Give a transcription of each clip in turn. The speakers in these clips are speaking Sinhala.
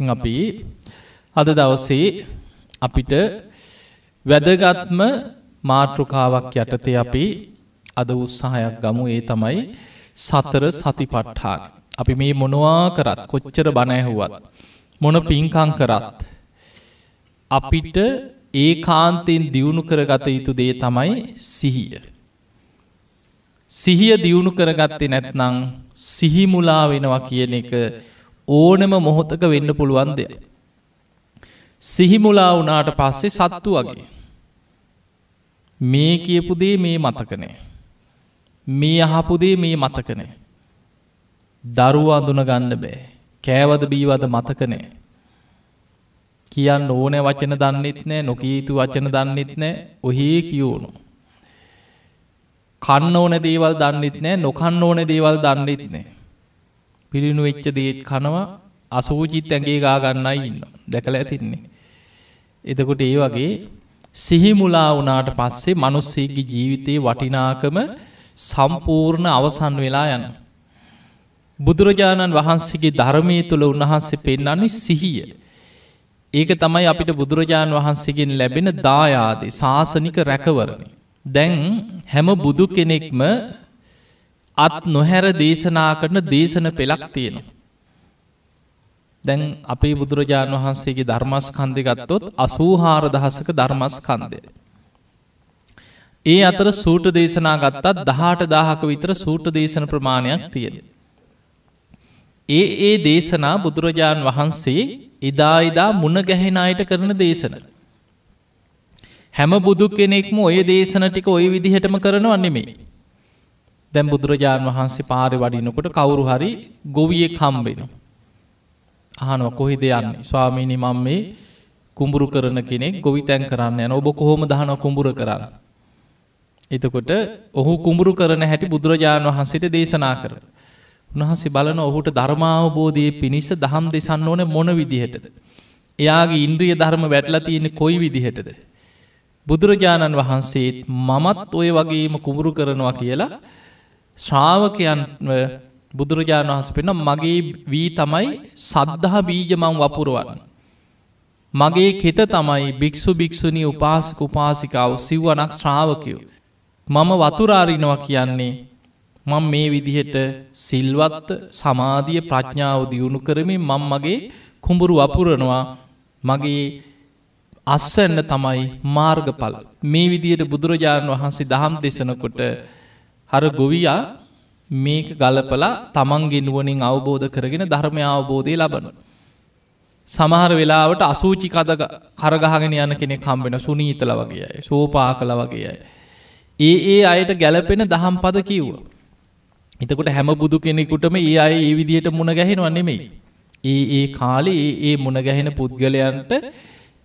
තින් අපි අද දවසේ අපිට වැදගත්ම මාතෘකාවක් යටතේ අපි අද උත්සාහයක් ගමු ඒ තමයි සතර සති පට්ඨාන. අපි මේ මොනවා කරත් කොච්චර බණැහුවත්. මොන පින්කං කරත්. අපිට ඒ කාන්තයෙන් දියුණු කරගත යුතු දේ තමයි සිහිය. සිහිය දියුණු කරගත්තේ නැත්නං සිහිමුලා වෙනවා කියන එක ඕනම මොහොතක වෙන්න පුළුවන් දෙය. සිහිමුලා වනාට පස්සේ සත්තු වගේ. මේ කියපුදේ මේ මතකනේ. මේ අහපුදේ මේ මතකනේ. දරුව අඳුන ගන්න බෑ. කෑවද බීවද මතකනේ. කියන්න ඕන වචන දන්නෙත් නෑ නොකීතු වචන දන්නෙත් නෑ ඔහේ කියවුණු. කන්න ඕන දේවල් දන්නෙත් නෑ නොකන්න ඕන දේවල් දන්නෙත් නෑ. පිරිණු වෙච්ච දේත් කනවා අසූචිත් ඇගේ ගාගන්නයි ඉන්න දැකල ඇතින්නේ. එතකොට ඒ වගේ සිහිමුලා වනාට පස්සේ මනුස්සේගේ ජීවිතයේ වටිනාකම සම්පූර්ණ අවසන් වෙලා යන. බුදුරජාණන් වහන්සේගේ ධර්මය තුළ උන්වහන්සේ පෙන්න්නන්නේ සිහිය. ඒක තමයි අපිට බුදුරජාණන් වහන්සේගෙන් ලැබෙන දායාදේ ශාසනික රැකවරණ. දැන් හැම බුදු කෙනෙක්ම අත් නොහැර දේශනා කරන දේශන පෙළක් තියෙනවා. දැන් අපේ බුදුරජාණන් වහන්සේගේ ධර්මස්කන්දය ගත්තොත් අසූහාර දහසක ධර්මස්කන්දය. ඒ අතර සූට දේශනා ගත්තත් දහට දාහක විතර සූට දේශන ප්‍රමාණයක් තියෙන. ඒ ඒ දේශනා බුදුරජාණන් වහන්සේ එදා එදා මුණ ගැහෙන අයට කරන දේශන. හැම බුදු කෙනෙක්ම ඔය දේශන ටික ඔය විදිහටම කරනව නෙමේ. දැම් බුදුරජාණන් වහන්සේ පාරි වඩිනකොට කවුරු හරි ගොවිය කම්බෙන. අහනව කොහිද යන්නේ ස්වාමීනි මං මේ කුඹුරු කරන කෙනෙක් ගොවි තැන් කරන්න යන ඔබ කොහොම දහන කුඹුර කරන්න. එතකොට ඔහු කුඹුරු කරන හැටි බුදුරජාණන් වහන්සේට දේශනා කර. උන්වහන්සේ බලන ඔහුට ධර්මාවබෝධයේ පිණිස දහම් දෙසන්න ඕන මොන විදිහටද. එයාගේ ඉන්ද්‍රිය ධර්ම වැටලා තියෙන කොයි විදිහටද. බුදුරජාණන් වහන්සේත් මමත් ඔය වගේම කුඹුරු කරනවා කියලා ශ්‍රාවකයන් බුදුරජාණන් වහස පෙන මගේ වී තමයි සද්ධහ බීජමං වපුරුවන්. මගේ කෙත තමයි භික්‍ෂු භික්‍ෂුණී උපාසක උපාසිකාව සිව්වනක් ශ්‍රාවකයෝ. මම වතුරාරිනවා කියන්නේ මං මේ විදිහට සිල්වත්ත සමාධිය ප්‍රඥාව දියුණු කරමින් මං මගේ කුඹුරු වපුරනවා මගේ අස්වන්න තමයි මාර්ගඵල මේ විදියට බුදුරජාණන් වහන්සේ දහම් දෙසනකොට හර ගොවියා මේක ගලපලා තමන්ගේ නුවනින් අවබෝධ කරගෙන ධර්මය අවබෝධය ලබන. සමහර වෙලාවට අසූචි කද කරගහගෙන යන කෙනෙ කම්බෙන සුනීතල වගේයි සෝපා කළ වගේයි. ඒ ඒ අයට ගැලපෙන දහම් පද කිව්ව. එතකොට හැම බුදු කෙනෙකුටම ඒ අය ඒ විදිහට මුණ ගැහෙනවා නෙමෙයි. ඒ ඒ කාලේ ඒ ඒ මුණ ගැහෙන පුද්ගලයන්ට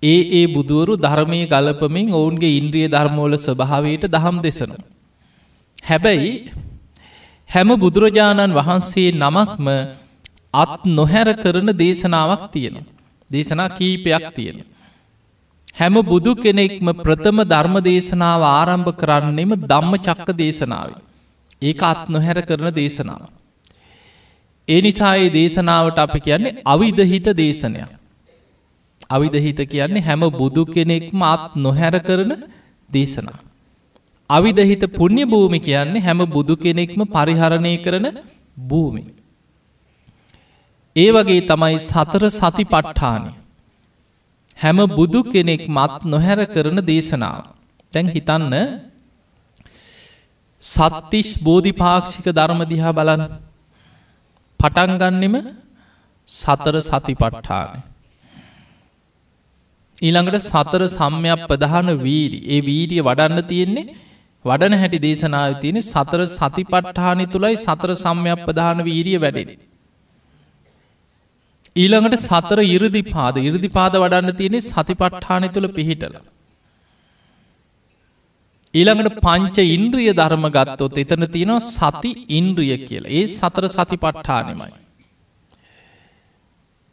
ඒ ඒ බුදුවරු ධර්මය ගලපමින් ඔවුන්ගේ ඉන්ද්‍රිය ධර්මෝල ස්වභාවයට දහම් දෙසනවා. හැබැයි හැම බුදුරජාණන් වහන්සේ නමක්ම අත් නොහැර කරන දේශනාවක් තියෙන. දේශනා කීපයක් තියෙන. හැම බුදු කෙනෙක්ම ප්‍රථම ධර්ම දේශනාව ආරම්භ කරන්නෙම ධම්ම චක්ක දේශනාව. ඒක අත් නොහැර කරන දේශනාව. ඒ නිසායේ දේශනාවට අපි කියන්නේ අවිධහිත දේශනයක්. අවිධහිත කියන්නේ හැම බුදු කෙනෙක්ම අත් නොහැර කරන දේශනා. අවිධහිත පුුණ්‍ය භූමි කියන්නේ හැම බුදු කෙනෙක්ම පරිහරණය කරන භූමි. ඒ වගේ තමයි සතර සති පට්ඨානය. හැම බුදු කෙනෙක් මත් නොහැර කරන දේශනාව. තැන් හිතන්න සත්තිස් බෝධිපාක්ෂික ධර්මදිහා බලන් පටන්ගන්නෙම සතර සති පට්ඨානය. ඊළඟට සතර සම්‍යයක් ප්‍රධාන වීරි ඒ වීරිය වඩන්න තියෙන්නේ වඩන හැටි දේශනාව තියෙන සතර සති පට්ඨානි තුළයි සතර සම්‍යයක් ප්‍රධාන වීරිය වැඩෙන. ඊළඟට සතර ඉරදි පාද ඉරදි පාද වඩන්න තියෙනෙ සති පට්ඨානය තුළ පිහිටල. ඊළඟට පංච ඉන්ද්‍රිය ධර්ම ගත්තොත් එතන තියෙනවා සති ඉන්ද්‍රිය කියලා ඒ සතර සති පට්ඨානෙමයි.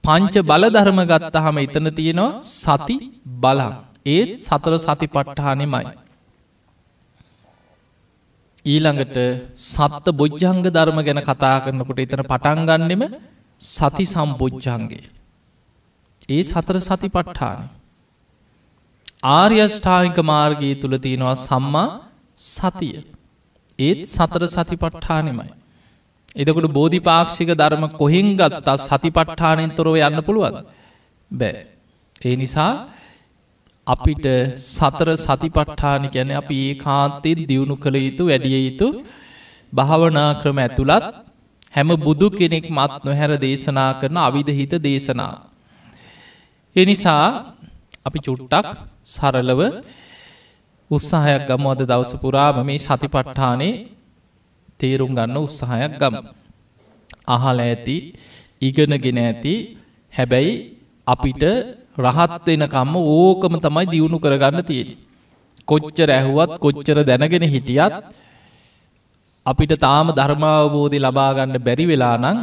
පංච බල ධර්ම ගත්තහම එතන තියෙනවා සති බලන් ඒ සතර සති පට්ඨානෙමයි. ඊළඟට සත්ත බොජ්ජංග ධර්ම ගැන කතා කරනකොට එතන පටන්ගන්නෙම සති සම්බෝජ්ජන්ගේ. ඒ සතර සති පට්ඨාන. ආර්යෂ්ඨායික මාර්ගී තුළ තියෙනවා සම්මා සතිය. ඒත් සතර සති පට්ඨානෙමයි. එදකට බෝධිපාක්ෂික ධර්ම කොහෙන් ගත්තා සති පට්ඨානෙන් තොරව යන්න පුළුවන්. බෑ. ඒ නිසා අපිට සතර සතිපට්ඨාන ගැන අපි ඒ කාන්තෙන් දියුණු කළ යුතු වැඩිය යුතු භාවනා ක්‍රම ඇතුළත් හැම බුදු කෙනෙක් මත් නොහැර දේශනා කරන අවිධහිත දේශනා. එනිසා අපි චුට්ටක් සරලව උත්සාහයක් ගම අද දවස පුරාම මේ සතිපට්ඨානේ තේරුම් ගන්න උත්සාහයක් ගම. අහල ඇති ඉගෙනගෙන ඇති හැබැයි අපිට රහත් වෙනකම්ම ඕකම තමයි දියුණු කරගන්න තියෙන. කොච්චර ඇහුවත් කොච්චර දැනගෙන හිටියත් අපිට තාම ධර්මාවබෝධය ලබාගන්න බැරි වෙලා නං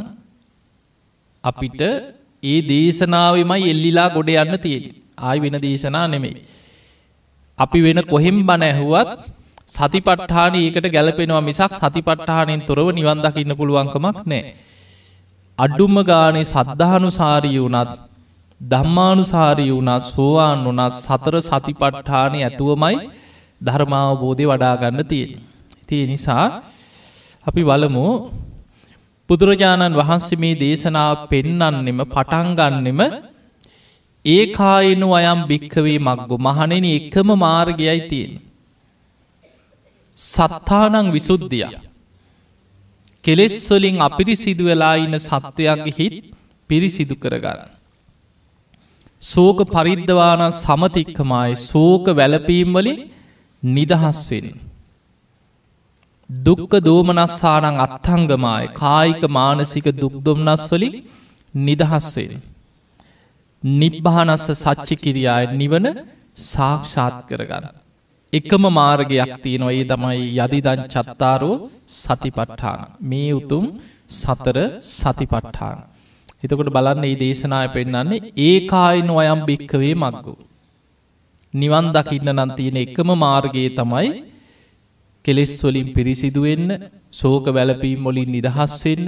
අපිට ඒ දේශනාවමයි එල්ලිලා ගොඩ යන්න තියෙන ආයි වෙන දේශනා නෙමෙයි. අපි වෙන කොහෙම් බණ ඇහුවත් සතිපට්ඨාන ඒකට ගැලපෙනවා මිසක් සතිපට්ඨානෙන් තොරව නිවන් දකින්න පුළුවන්කමක් නෑ. අඩුම ගානේ සද්ධානුසාරී වුනත් ධම්මානුසාරී වුණත් සෝවාන් වනත් සතර සතිපට්ඨානය ඇතුවමයි ධර්මාවබෝධය වඩාගන්න තියෙන. තිය නිසා අපි වලමු බුදුරජාණන් වහන්සේ මේ දේශනාව පෙන්නන්නෙම පටන්ගන්නෙම ඒ කායනු අයම් භික්කවේ මක්ගු මහනෙන එකම මාර්ගයයි තියෙන. සත්තානං විසුද්ධිය. කෙලෙස්වලින් අපිරිසිදු වෙලා ඉන්න සත්වයන්ගේ හිත් පිරිසිදු කරගන්න. සෝක පරිද්ධවාන සමතික්කමයි සෝක වැලපීම් වලින් නිදහස්වෙන්. දුක්ක දෝමනස්සානං අත්හංගමයි කායික මානසික දුක්දොම්නස් වලින් නිදහස්වෙන්. නිබ්භානස්ස සච්චි කිරියාය නිවන සාක්ෂාත් කරගන්න. එකම මාර්ගයක් තියෙනවා ඒ තමයි යදිදන් චත්තාරෝ සතිපට්ඨාන මේ උතුම් සතර සතිපට්ඨාන. එතකොට බලන්න ඒ දේශනාය පෙන්න්නන්නේ ඒ කායිනු අයම් භික්කවේ මක්ගු. නිවන් දකින්න නන්තියෙන එකම මාර්ගයේ තමයි කෙලෙස්වලින් පිරිසිදුවෙන්න සෝක වැලපීම් මොලින් නිදහස්වෙන්න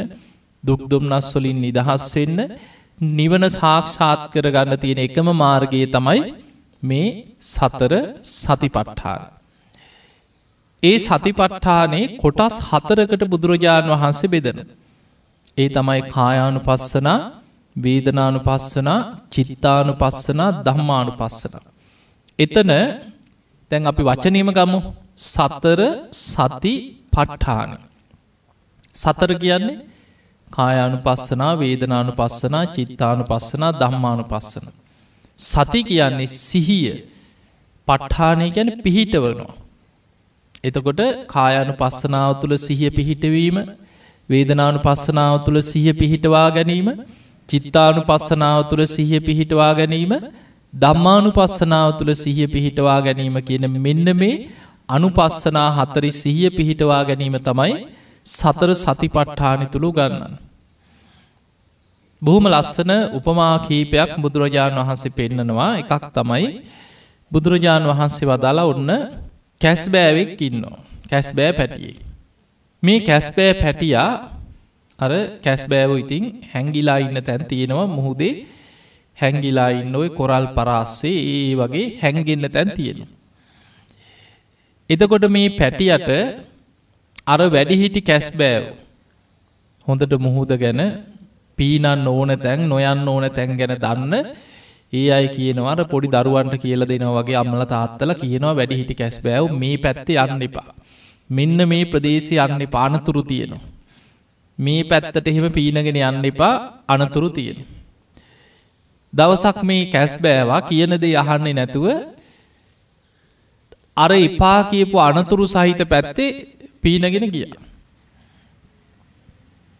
දුක්දුම්නස් වලින් නිදහස්වෙන්න නිවන සාක්ෂාත් කර ගන්න තියෙන එකම මාර්ගයේ තමයි මේ සතර සතිපට්ඨාන. ඒ සතිපට්ඨානේ කොටස් හතරකට බුදුරජාණන් වහන්සේ බෙදන. ඒ තමයි කායානු පස්සනා වේදනානු පස්සනා චිත්තානු පස්සනා දම්මානු පස්සන. එතන තැන් අපි වචනීම ගමු සතර සති පට්ඨාන. සතර කියන්නේ කායානු පස්සනා වේදනානු පස්සනා චිත්තානු පස්සනා දම්මානු පස්සන. සති කියන්නේ සිහිය පට්ඨානය ගැන පිහිටවනවා. එතකොට කායානු පස්සනාව තුළ සිහිය පිහිටවීම වේදනානු පස්සනාව තුළ සිහ පිහිටවා ගැනීම චිත්තානු පස්සනාව තුළ සිහ පිහිටවා ගැනීම දම්මානු පස්සනාව තුළ සිහ පිහිටවා ගැනීම කියන මෙන්න මේ අනුපස්සනා හතරි සිහිය පිහිටවා ගැනීම තමයි සතර සතිපට්ඨානි තුළු ගන්නන්න. බොහොම ලස්සන උපමා කීපයක් බුදුරජාණන් වහන්සේ පෙන්නනවා එකක් තමයි බුදුරජාණන් වහන්සේ වදාලා ඔන්න කැස්බෑවෙක් ඉන්නවා කැස්බෑ පැටියෙක්. මේ කැස්බෑ පැටියා අර කැස්බෑව ඉතින් හැංගිලා ඉන්න තැන් තියෙනවා මුහුදේ හැංගිලා ඉන්න ඔය කොරල් පරාස්සේ ඒ වගේ හැංගෙන්න්න තැන් තියෙන. එතකොට මේ පැටියට අර වැඩිහිටි කැස්බෑව හොඳට මුහුද ගැන පීනන් ඕන තැන් නොයන්න ඕන තැන් ගැන දන්න ඒ අයි කියනවර පොඩි දරුවන්ට කියල දෙනවා වගේ අම්මල තාත්තල කියනවා වැඩිහිටි කැස්බෑව් මේ පැත්තේ යන්න එපා. මෙන්න මේ ප්‍රදේශය යන්න පානතුරු තියෙනවා. මේ පැත්තට එහෙම පීනගෙන යන්න එපා අනතුරු තියෙන. දවසක් මේ කැස් බෑවා කියනද යහන්නේ නැතුව අර එපා කියපු අනතුරු සහිත පැත්තේ පීනගෙන ගිය.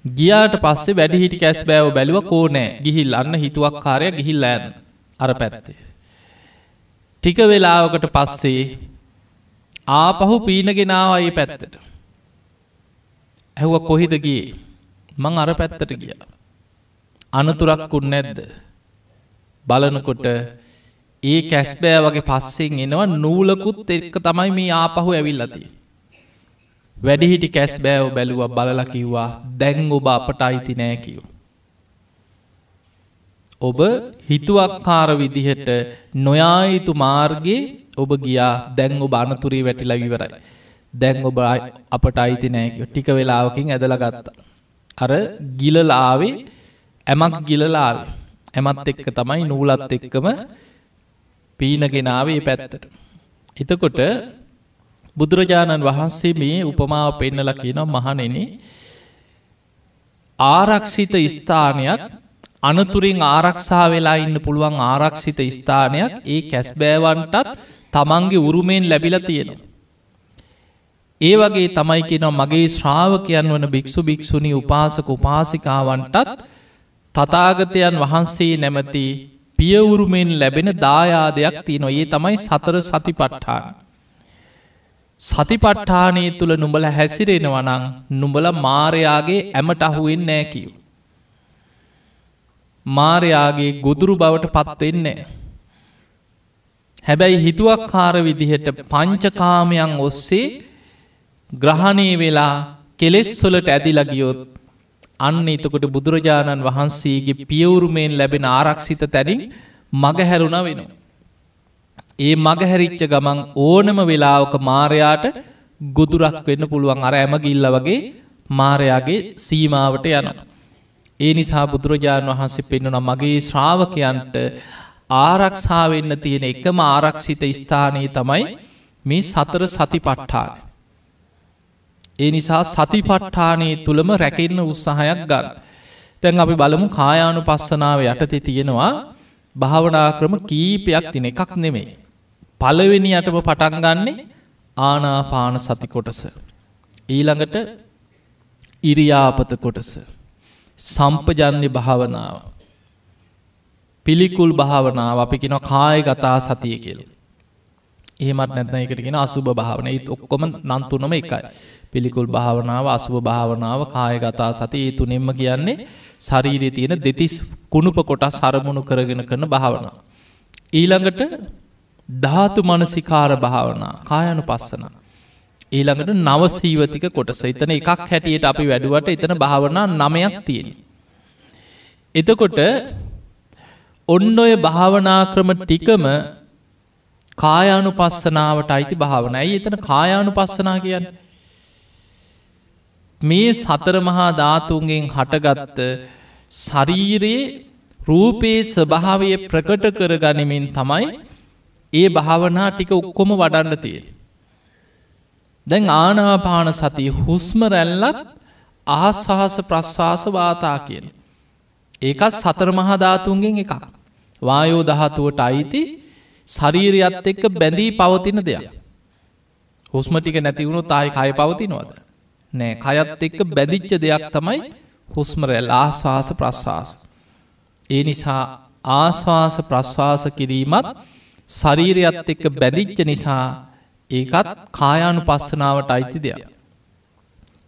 ගියාට පස්සේ වැඩිහිටි කැස් බෑව බැලුව කෝනෑ ගිහිල් අන්න හිතුවක් කාරය ගිහිල් ෑන් අර පැත්තේ. ටික වෙලාවකට පස්සේ ආපහු පීනගෙනාවයි පැත්තට. ඇහුව කොහිදගේ මං අර පැත්තට ගිය. අනතුරක්කුන් නැද්ද. බලනකොට ඒ කැස්බෑ වගේ පස්සෙන් එනවා නූලකුත් එක්ක තමයි මේ ආපහු ඇවිල්ලති. වැඩිහිටි කැස් බෑව බැලුව බලලකිව්වා දැන් ඔබ අපට අයිති නෑ කිව්. ඔබ හිතුවක්කාර විදිහට නොයායුතු මාර්ගයේ ඔබ ගියා දැන් ඔබ අනතුරී වැටිලා විවරයි. දැන් ඔබ අපට අයිති නෑකෝ ටික වෙලාවකින් ඇදල ගත්තා. අර ගිලලාවේ ඇමක් ගිලලාවේ ඇමත් එක්ක තමයි නූලත් එක්කම පීනගෙනාවේ පැත්තට. එතකොට බුදුරජාණන් වහන්සේ මේ උපමාව පෙන්නල කියනම් මහනෙන ආරක්ෂිත ස්ථානයක් අනතුරින් ආරක්ෂා වෙලා ඉන්න පුළුවන් ආරක්ෂිත ස්ථානයක් ඒ කැස්බෑවන්ටත් තමන්ගේ උරුමයෙන් ලැබිල තියෙනවා. ඒ වගේ තමයි කියෙනවා මගේ ශ්‍රාවකයන් වන භික්‍ෂු භික්‍ෂුණි උපාසක උපාසිකාවන්ටත් තතාගතයන් වහන්සේ නැමති පියවුරුමෙන් ලැබෙන දායාදයක් තියන ඒ තමයි සතර සති පට්ඨාන. සතිපට්ඨානය තුළ නුඹල හැසිරෙන වනං නුඹල මාරයාගේ ඇමට අහුවෙන් නෑකිව්. මාරයාගේ ගොදුරු බවට පත්වෙන්නේ. හැබැයි හිතුවක් කාර විදිහට පංචකාමයන් ඔස්සේ ග්‍රහණය වෙලා කෙලෙස්වලට ඇදිලගියොත් අන්න එතකොට බුදුරජාණන් වහන්සේගේ පියවුරුමයෙන් ලැබෙන ආරක්ෂිත තැනින් මගහැරුණ වෙනවා. ඒ මගහැරිච්ච ගමන් ඕනම වෙලාවක මාරයාට ගොදුරක් වෙන්න පුළුවන් අර ඇමගිල්ල වගේ මාරයාගේ සීමාවට යන. ඒ නිසා බුදුරජාණන් වහන්සේ පෙන්නුන මගේ ශ්‍රාවකයන්ට ආරක්ෂාවෙන්න තියෙන එකම ආරක්ෂිත ස්ථානයේ තමයි මේ සතර සති පට්ඨාන. ඒ නිසා සතිපට්ඨානයේ තුළම රැකෙන්න උත්සාහයක් ගන්න. තැන් අපි බලමු කායානු පස්සනාව යටතේ තියෙනවා භාවනා ක්‍රම කීපයක් තින එකක් නෙමේ. පලවෙනි යටම පටන් ගන්නේ ආනාපාන සති කොටස. ඊළඟට ඉරියාපත කොටස. සම්පජන්‍ය භාවනාව. පිළිකුල් භාවනාව අපි කෙන කාය ගතා සතිය කියල. ඒමත් නැත්න එකටගෙන අසුභ භාවන ඒත් ඔක්කොම නන්තුනම එකයි. පිළිකුල් භාවනාව අසුභ භාවනාව කාය ගතා සති ඒ තුනෙම්ම කියන්නේ ශරීරය තියෙන දෙතිස් කුණුප කොටස් සරමුණු කරගෙන කරන භාවනාව. ඊළඟට ධාතු මනසිකාර භාවනා කායනු පස්සන. ඊළඟට නවසීවතික කොටස එතන එකක් හැටියට අපි වැඩුවට එතන භාවනා නමයක් තියෙන. එතකොට ඔන්න ඔය භාවනා ක්‍රම ටිකම කායානු පස්සනාවට අයිති භාවන ඇයි එතන කායානු පස්සනා කියන්න. මේ සතර මහා ධාතුන්ගෙන් හටගත්ත ශරීරයේ රූපයේ ස්වභාවය ප්‍රකට කර ගනිමින් තමයි ඒ භාවනා ටික ඔක්කොම වඩන්න තියෙන. දැන් ආනාපාන සතිය හුස්ම රැල්ලත් ආස්වාස ප්‍රශ්වාස වාතා කියන. ඒකත් සතර මහධාතුන්ගෙන් එකක්. වායෝ දහතුවට අයිති ශරීරයත් එක්ක බැඳී පවතින දෙයක්. හුස්ම ටික නැතිවුණු තායි කය පවතිනවද. නෑ කයත් එක්ක බැදිච්ච දෙයක් තමයි හුස්මරැල් ආශවාස ප්‍රශ්වාස. ඒ නිසා ආශ්වාස ප්‍රශ්වාස කිරීමත් ශරීරයත් එක්ක බැදිච්ච නිසා ඒකත් කායානු පස්සනාවට අයිති දෙයක්.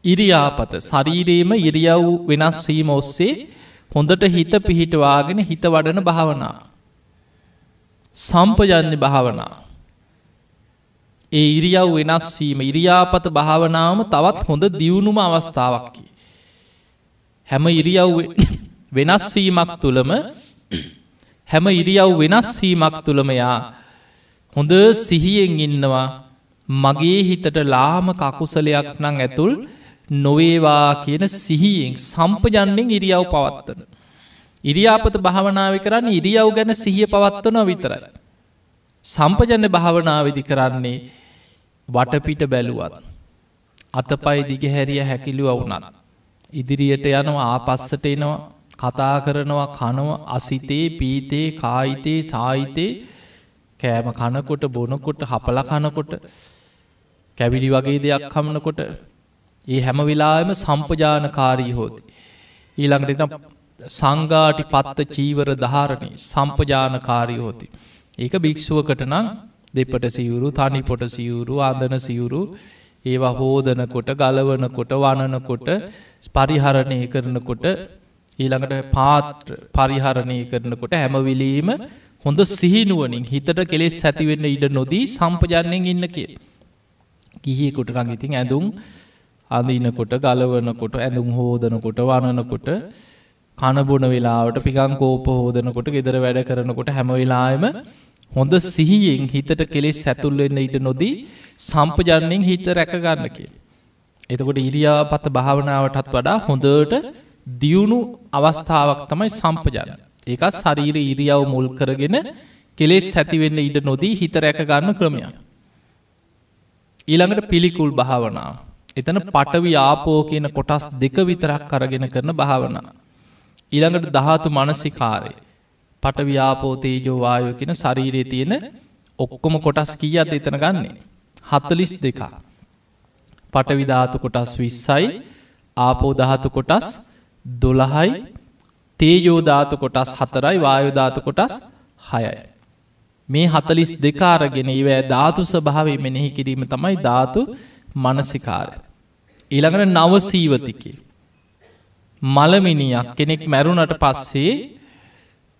ඉරියාපත ශරීරයේම ඉරියව් වෙනස්වීම ඔස්සේ හොඳට හිත පිහිටවාගෙන හිත වඩන භාවනා. සම්පජන්‍ය භාවනා. ඒ ඉරියව් වෙනස්වීම ඉරියාපත භාවනාවම තවත් හොඳ දියුණුම අවස්ථාවක්කි. හැම ඉරියව් වෙනස්වීමක් තුළම හැම ඉරියව් වෙනස්වීමක් තුළමයා හොඳ සිහියෙන් ඉන්නවා මගේ හිතට ලාම කකුසලයක් නං ඇතුල් නොවේවා කියන සිහියෙන් සම්පජන්නෙන් ඉරියව් පවත්තන. ඉරියාපත භාවනාව කරන්න ඉරියව් ගැන සිහිය පවත්වන විතරයි. සම්පජන්න භාවනාවදි කරන්නේ වටපිට බැලුවත්. අතපයි දිගහැරිය හැකිලි වුනත්. ඉදිරියට යනවා ආපස්සට එනවා කතා කරනවා කනව අසිතේ පීතේ කායිතේ සාහිතේ කෑම කනකොට බොනකොට හපල කනකොට කැවිලි වගේ දෙයක් කමනකොට ඒ හැම වෙලාම සම්පජානකාරී හෝති. ඊළඟට සංගාටි පත්ත චීවර ධාරණය සම්පජානකාරී හෝති. ඒක භික්‍ෂුවකට නම් දෙපට සිවුරු තනි පොට සිවුරු අදන සිවුරු ඒවා හෝදනකොට ගලවනකොට වනනකොට පරිහරණය කරනකොට ඊළඟට පාත්‍ර පරිහරණය කරනකොට හැමවිලීම හොඳ සිහිනුවනින් හිතට කෙලෙස් ඇතිවෙන්න ඉඩ නොදී සම්පජන්යෙන් ඉන්න කිය. ගිහිකුට රඟඉතින් ඇඳුම් අඳනකොට ගලවනකොට ඇඳුම් හෝදනකොට වනනකොට කණබුණ වෙලාවට පිකං කෝප හෝදනකොට ගෙදර වැඩ කරනකොට හැම වෙලාම හොඳ සිහියෙන් හිතට කෙලෙස් සැතුල්වෙන්න ඉට නොදී සම්පජන්නයෙන් හිත රැකගන්න කිය. එතකොට ඉරියාපත භාවනාවටත් වඩා හොඳට දියුණු අවස්ථාවක් තමයි සම්පජන. ඒකත් ශරීර ඉරියාව මුල් කරගෙන කෙලෙස් හැතිවෙන්න ඉඩ නොදී හිත රැකගන්න ක්‍රමයක්. ඊළඟට පිළිකුල් භාවනාව. එතන පටවි ආපෝ කියන කොටස් දෙක විතරක් කරගෙන කරන භාවනා. ඊළඟට දහතු මනසිකාරය. පටව්‍යාපෝ තේජෝවායෝ කියෙන ශරීරයේ තියෙන ඔක්කොම කොටස් කියීත් එතන ගන්නේ. හත්තලිස් දෙකා. පටවිධාතු කොටස් විස්සයි ආපෝදහතු කොටස් දොළහයි තේයෝධාතු කොටස් හතරයි වායෝධාතු කොටස් හයයි. මේ හතලිස් දෙකාරගෙන ඉවෑ ධාතු ස්භාවේ මෙනෙහි කිරීම තමයි ධාතු මනසිකාරය. ඊළඟට නවසීවතිකේ. මළමිනියක් කෙනෙක් මැරුණට පස්සේ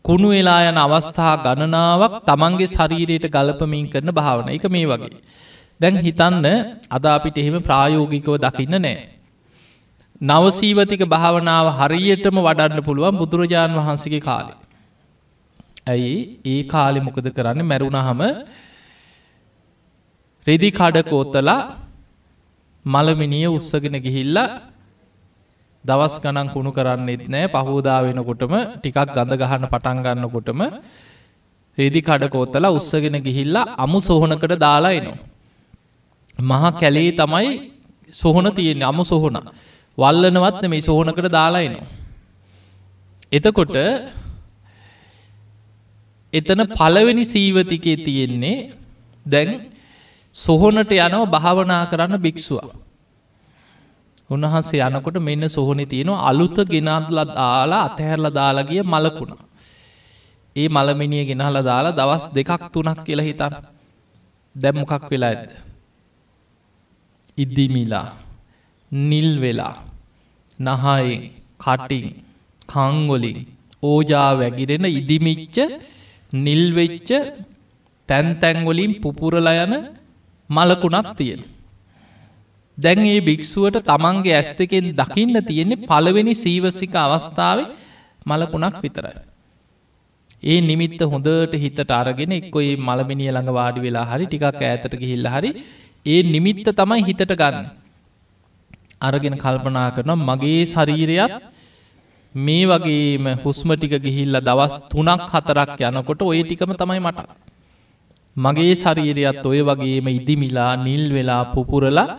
කුණු වෙලා යන අවස්ථා ගණනාවක් තමන්ගේ ශරීරයට ගලපමින් කරන භාවන එක මේ වගේ. දැන් හිතන්න අද අපිට එහෙම ප්‍රායෝගිකව දකින්න නෑ. නවසීවතික භාවනාව හරියටම වඩන්න පුළුවන් බුදුරජාණන් වහන්සගේ කාලේ. ඇයි ඒ කාලෙ මොකද කරන්න මැරුණහම රෙදි කඩකෝත්තලා මළමිනිය උත්සගෙන ගිහිල්ල දවස් ගණන් කුණු කරන්නෙත් නෑ පහෝදා වෙනකොටම ටිකක් ගඳ ගහන්න පටන් ගන්නකොටම රෙදි කඩකෝත්තලා උත්සගෙන ගිහිල්ලා අමු සොහනකට දාලායිනවා. මහා කැලේ තමයි සොහන තියෙන අමු සොහොන වල්ලනවත් මේ සොහනකට දාලායිනවා. එතකොට එතන පළවෙනි සීවතිකේ තියෙන්නේ දැන් සොහොනට යනව භාවනා කරන්න භික්ෂුව. උන්වහන්සේ යනකොට මෙන්න සොහොනෙ තියෙනවා අලුත ගෙනත්ල දාලා අතහැරල දාලාගිය මලකුණ. ඒ මළමිනිය ගෙනහල දාලා දවස් දෙකක් තුනක් කියලා හිතන්න දැම්මොකක් වෙලා ඇද. ඉද්දිමිලා නිල් වෙලා නහයෙන් කටින් කංගොලින් ඕජා වැගිරෙන ඉදිමිච්ච නිල්වෙච්ච තැන්තැන්ගොලින් පුපුරල යන මලකුණක් තියෙන. දැන් ඒ භික්‍ෂුවට තමන්ගේ ඇස් දෙකෙන් දකින්න තියෙන්නේ පළවෙනි සීවසික අවස්ථාව මලකුණක් විතරයි. ඒ නිමිත්ත හොඳට හිතට අරගෙන එක්කොයි මළමිනිය ළඟ වාඩි වෙලා හරි ටිකක් ඇතට ගිහිල්ල හරි ඒ නිමිත්ත තමයි හිතට ගන්න. අරගෙන කල්පනා කරන මගේ ශරීරයත් මේ වගේම හුස්ම ටික ගිහිල්ල දවස් තුනක් හතරක් යනකොට ඔය ටිකම තමයි මට. මගේ ශරීරයත් ඔය වගේම ඉදිමිලා නිල් වෙලා පුපුරලා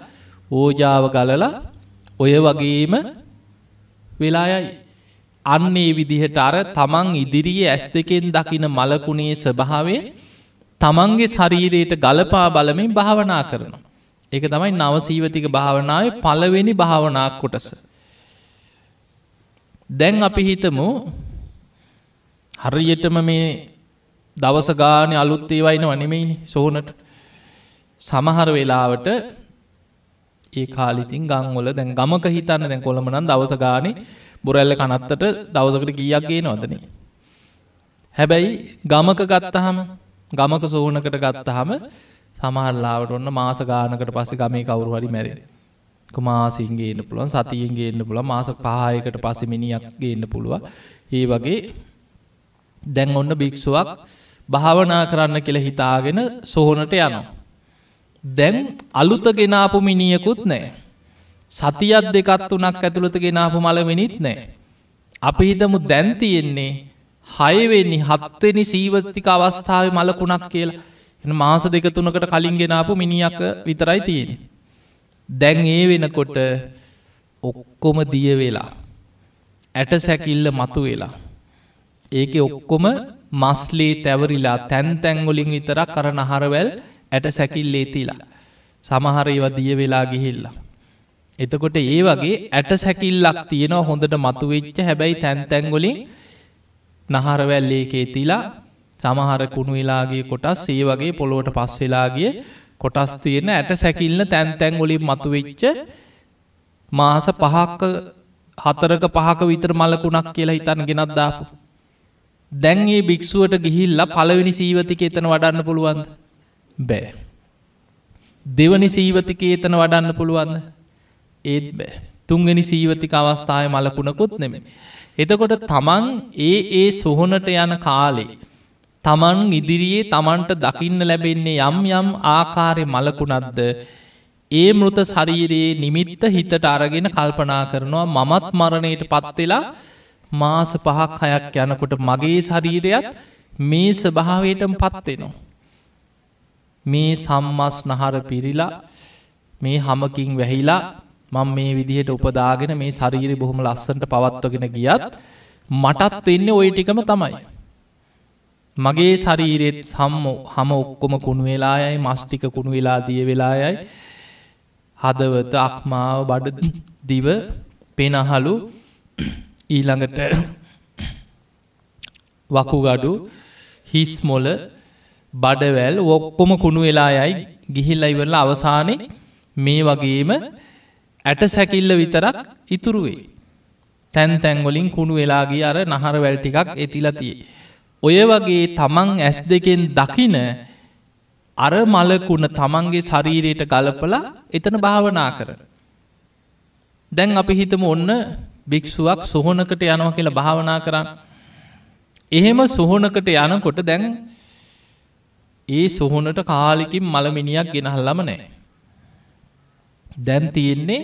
ඕජාව ගලලා ඔය වගේම වෙලායයි. අන්නේ විදිහට අර තමන් ඉදිරියේ ඇස් දෙකෙන් දකින මලකුණේ ස්වභාවේ තමන්ගේ ශරීරයට ගලපා බලමින් භාවනා කරනවා. ඒක තමයි නවසීවතික භාවනාව පළවෙනි භාවනාක් කොටස. දැන් අපි හිතමු හරියටම මේ දවස ගාන අලුත් ඒවයින වනෙමයිනි සෝනට සමහර වෙලාවට ඒ කාලිතින් ගංවල දැන් ගමක හිතන්න දැන් කොළමනන් දවස ගානේ බොරැල්ල කනත්තට දවසකට කියක් ගේ නොදන. හැබැයි ගමක ගත්තහම ගමක සෝනකට ගත්තහම සමහරලාවට ඔන්න මාස ගානකට පස්සේ ගමේ කවරු හරි මැරේ. මාසින්ගේන්න පුළුවන් සතියෙන් ගේන්න පුළ මාස පහයකට පසෙ මිනිියක් ගේන්න පුළුව ඒ වගේ දැන් ඔන්න භික්ෂුවක් භාවනා කරන්න කියල හිතාගෙන සොහොනට යනවා. දැන් අලුත ගෙනාපු මිනිියකුත් නෑ. සතියත් දෙකත් වනක් ඇතුළත ගෙනාපු මල මිනිත් නෑ. අපි හිතමු දැන්තියෙන්නේ හයවෙනි හත්වෙනි සීවස්තික අවස්ථාව මලකුණක් කියලා එ මාස දෙක තුනකට කලින් ගෙනාපු මිනිියක විතරයි තියෙන. දැන් ඒ වෙනකොට ඔක්කොම දිය වෙලා ඇට සැකිල්ල මතු වෙලා ඒක ඔක්කොම මස්ලේ තැවරිලා තැන් තැංගොලින් විතරක් කර නහරවැල් ඇට සැකිල්ලේ තිලා සමහර ඒව දිය වෙලා ගිහිල්ලා. එතකොට ඒ වගේ ඇට සැකිල්ලක් තියෙනවා හොඳට මතුවෙච්ච හැබැයි තැන් තැංගොලින් නහරවැල්ලේකේ තිලා සමහර කුණු වෙලාගේ කොටස් ඒ වගේ පොළොවට පස් වෙලාගේ කොටස් තියෙන ඇට සැකිල්ල තැන් තැන්ගොලින් මතුවෙච්ච මාස පහක්ක හතරක පහක විතර මලකුණක් කියලා හිතන්න ගෙනත් දාපු. දැන් ඒ භික්‍ෂුවට ගිහිල්ල පළවෙනි සීවතික එතන වඩන්න පුළුවන්ද බෑ. දෙවනි සීවතික එතන වඩන්න පුළුවන්ද ඒත් බෑ. තුන්ගනි සීවතික අවස්ථාව මලකුණකුත් නෙමේ. එතකොට තමන් ඒ ඒ සොහොනට යන කාලේ. තමන් ඉදිරියේ තමන්ට දකින්න ලැබෙන්නේ යම් යම් ආකාරය මලකුණක්ද ඒ මෘත ශරීරයේ නිමිත්ත හිතට අරගෙන කල්පනා කරනවා මමත් මරණයට පත්වෙලා මාස පහක් හයක් යනකොට මගේ ශරීරයත් මේ ස්භාවයටම පත්වෙනවා. මේ සම්මස් නහර පිරිලා මේ හමකින් වැහිලා මං මේ විදිහට උපදාගෙන මේ ශරීරි බොහොම ලස්සන්ට පවත්වගෙන ගියත් මටත් වෙන්න ඔය ටිකම තමයි. මගේ ශරීරෙත් සම්ම හම ඔක්කොම කුණු වෙලායයි මස්ටික කුණු වෙලා දිය වෙලායයි හදවත අක්මාව බඩ දිව පෙනහලු ඊළඟට වකුගඩු හිස්මොල බඩවැල් ඔක්කොම කුණු වෙලා යයි ගිහිල්ල ඉවරලා අවසානය මේ වගේම ඇට සැකිල්ල විතරක් ඉතුරුවේ. තැන් තැන්වලින් කුණු වෙලාගේ අර නහර වැල් ටිකක් එතිලතියේ. ඔය වගේ තමන් ඇස් දෙකෙන් දකින අර මලකුණ තමන්ගේ ශරීරයට ගලපලා එතන භාවනා කර. දැන් අපි හිතම ඔන්න භික්ෂුවක් සොහොනකට යනව කියලා භාවනා කරන්න. එහෙම සොහොනකට යනකොට දැන් ඒ සොහොනට කාලිකින් මළමිනියක් ගෙනහල්ලම නෑ. දැන් තියෙන්නේ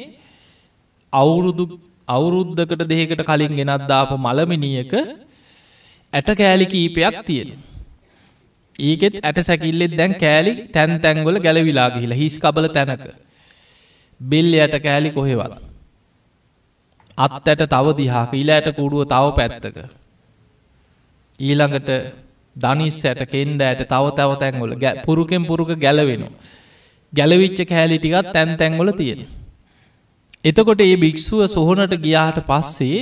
අවුරුදු අවුරුද්ධකට දෙකට කලින් ගෙනත්දාප මළමිනියක ඇට කෑලි කීපයක් තියෙන. ඒකෙත් ඇට සැකිල්ලෙත් දැන් කෑලි තැන් තැන්ගොල ගැලවිලා ගිහිලා හිස් කබල තැනක. බෙල්ල ඇට කෑලි කොහෙවත්. අත් ඇට තව දිහාක ඉලාට කුඩුව තව පැත්තක. ඊළඟට දනිස් ඇට කෙන්ඩ ඇට තව තව තැන්ගොල පුරුකෙන් පුරුක ගැලවෙනවා. ගැලවිච්ච කෑලි ටිකත් තැන් තැන්ගොල තියෙන. එතකොට ඒ භික්‍ෂුව සොහොනට ගියාට පස්සේ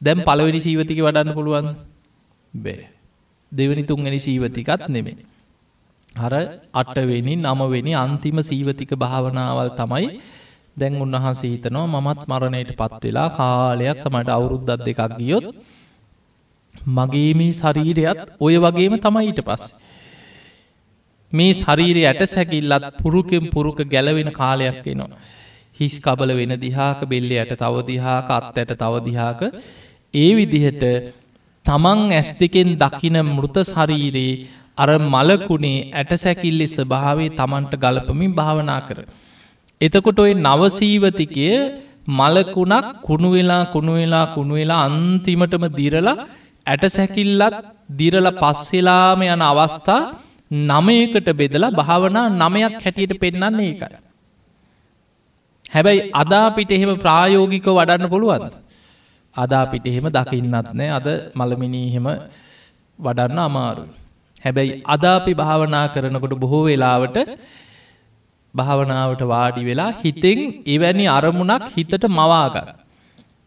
දැම් පළවෙනි සීවතික වඩන්න පුළුවන් බෑ. දෙවනි තුන්ගනි සීවතිකත් නෙමෙ. හර අටවෙනි නමවෙනි අන්තිම සීවතික භාවනාවල් තමයි දැන් උන්වහන්සේ හිතනවා මමත් මරණයට පත්වෙලා කාලයක් සමට අවුරුද්දත් දෙකක් ගියොත් මගේ මේ ශරීරයත් ඔය වගේම තමයි ඊට පස්. මේ ශරීරය ඇට සැකිල්ලත් පුරුකෙන් පුරුක ගැලවෙන කාලයක් එනවා. හිස් කබල වෙන දිහාක බෙල්ලි ඇයට තව දිහාක අත් ඇයට තව දිහාක ඒ විදිහට තමන් ඇස් දෙකෙන් දකින මෘත ශරීරයේ අර මලකුණේ ඇට සැකිල්ලෙ ස්භාවේ තමන්ට ගලපමින් භාවනා කර. එතකොට ඔය නවසීවතිකය මලකුණක් කුණු වෙලා කුණු වෙලා කුණු වෙලා අන්තිමටම දිරලා ඇට සැකිල්ලත් දිරල පස්වෙලාම යන අවස්ථා නමයකට බෙදලා භාවනා නමයක් හැටියට පෙන්න්නන්නේ ඒකයි. හැබැයි අදාපිට එහෙම ප්‍රායෝගික වඩන්න පුළුවන්ද. අදාපිට එහෙම දකින්නත් නෑ අද මළමිනීහෙම වඩන්න අමාරු. හැබැයි අදාපි භාවනා කරනකොට බොහෝ වෙලාවට භාවනාවට වාඩි වෙලා හිතෙන් එවැනි අරමුණක් හිතට මවාගන්න.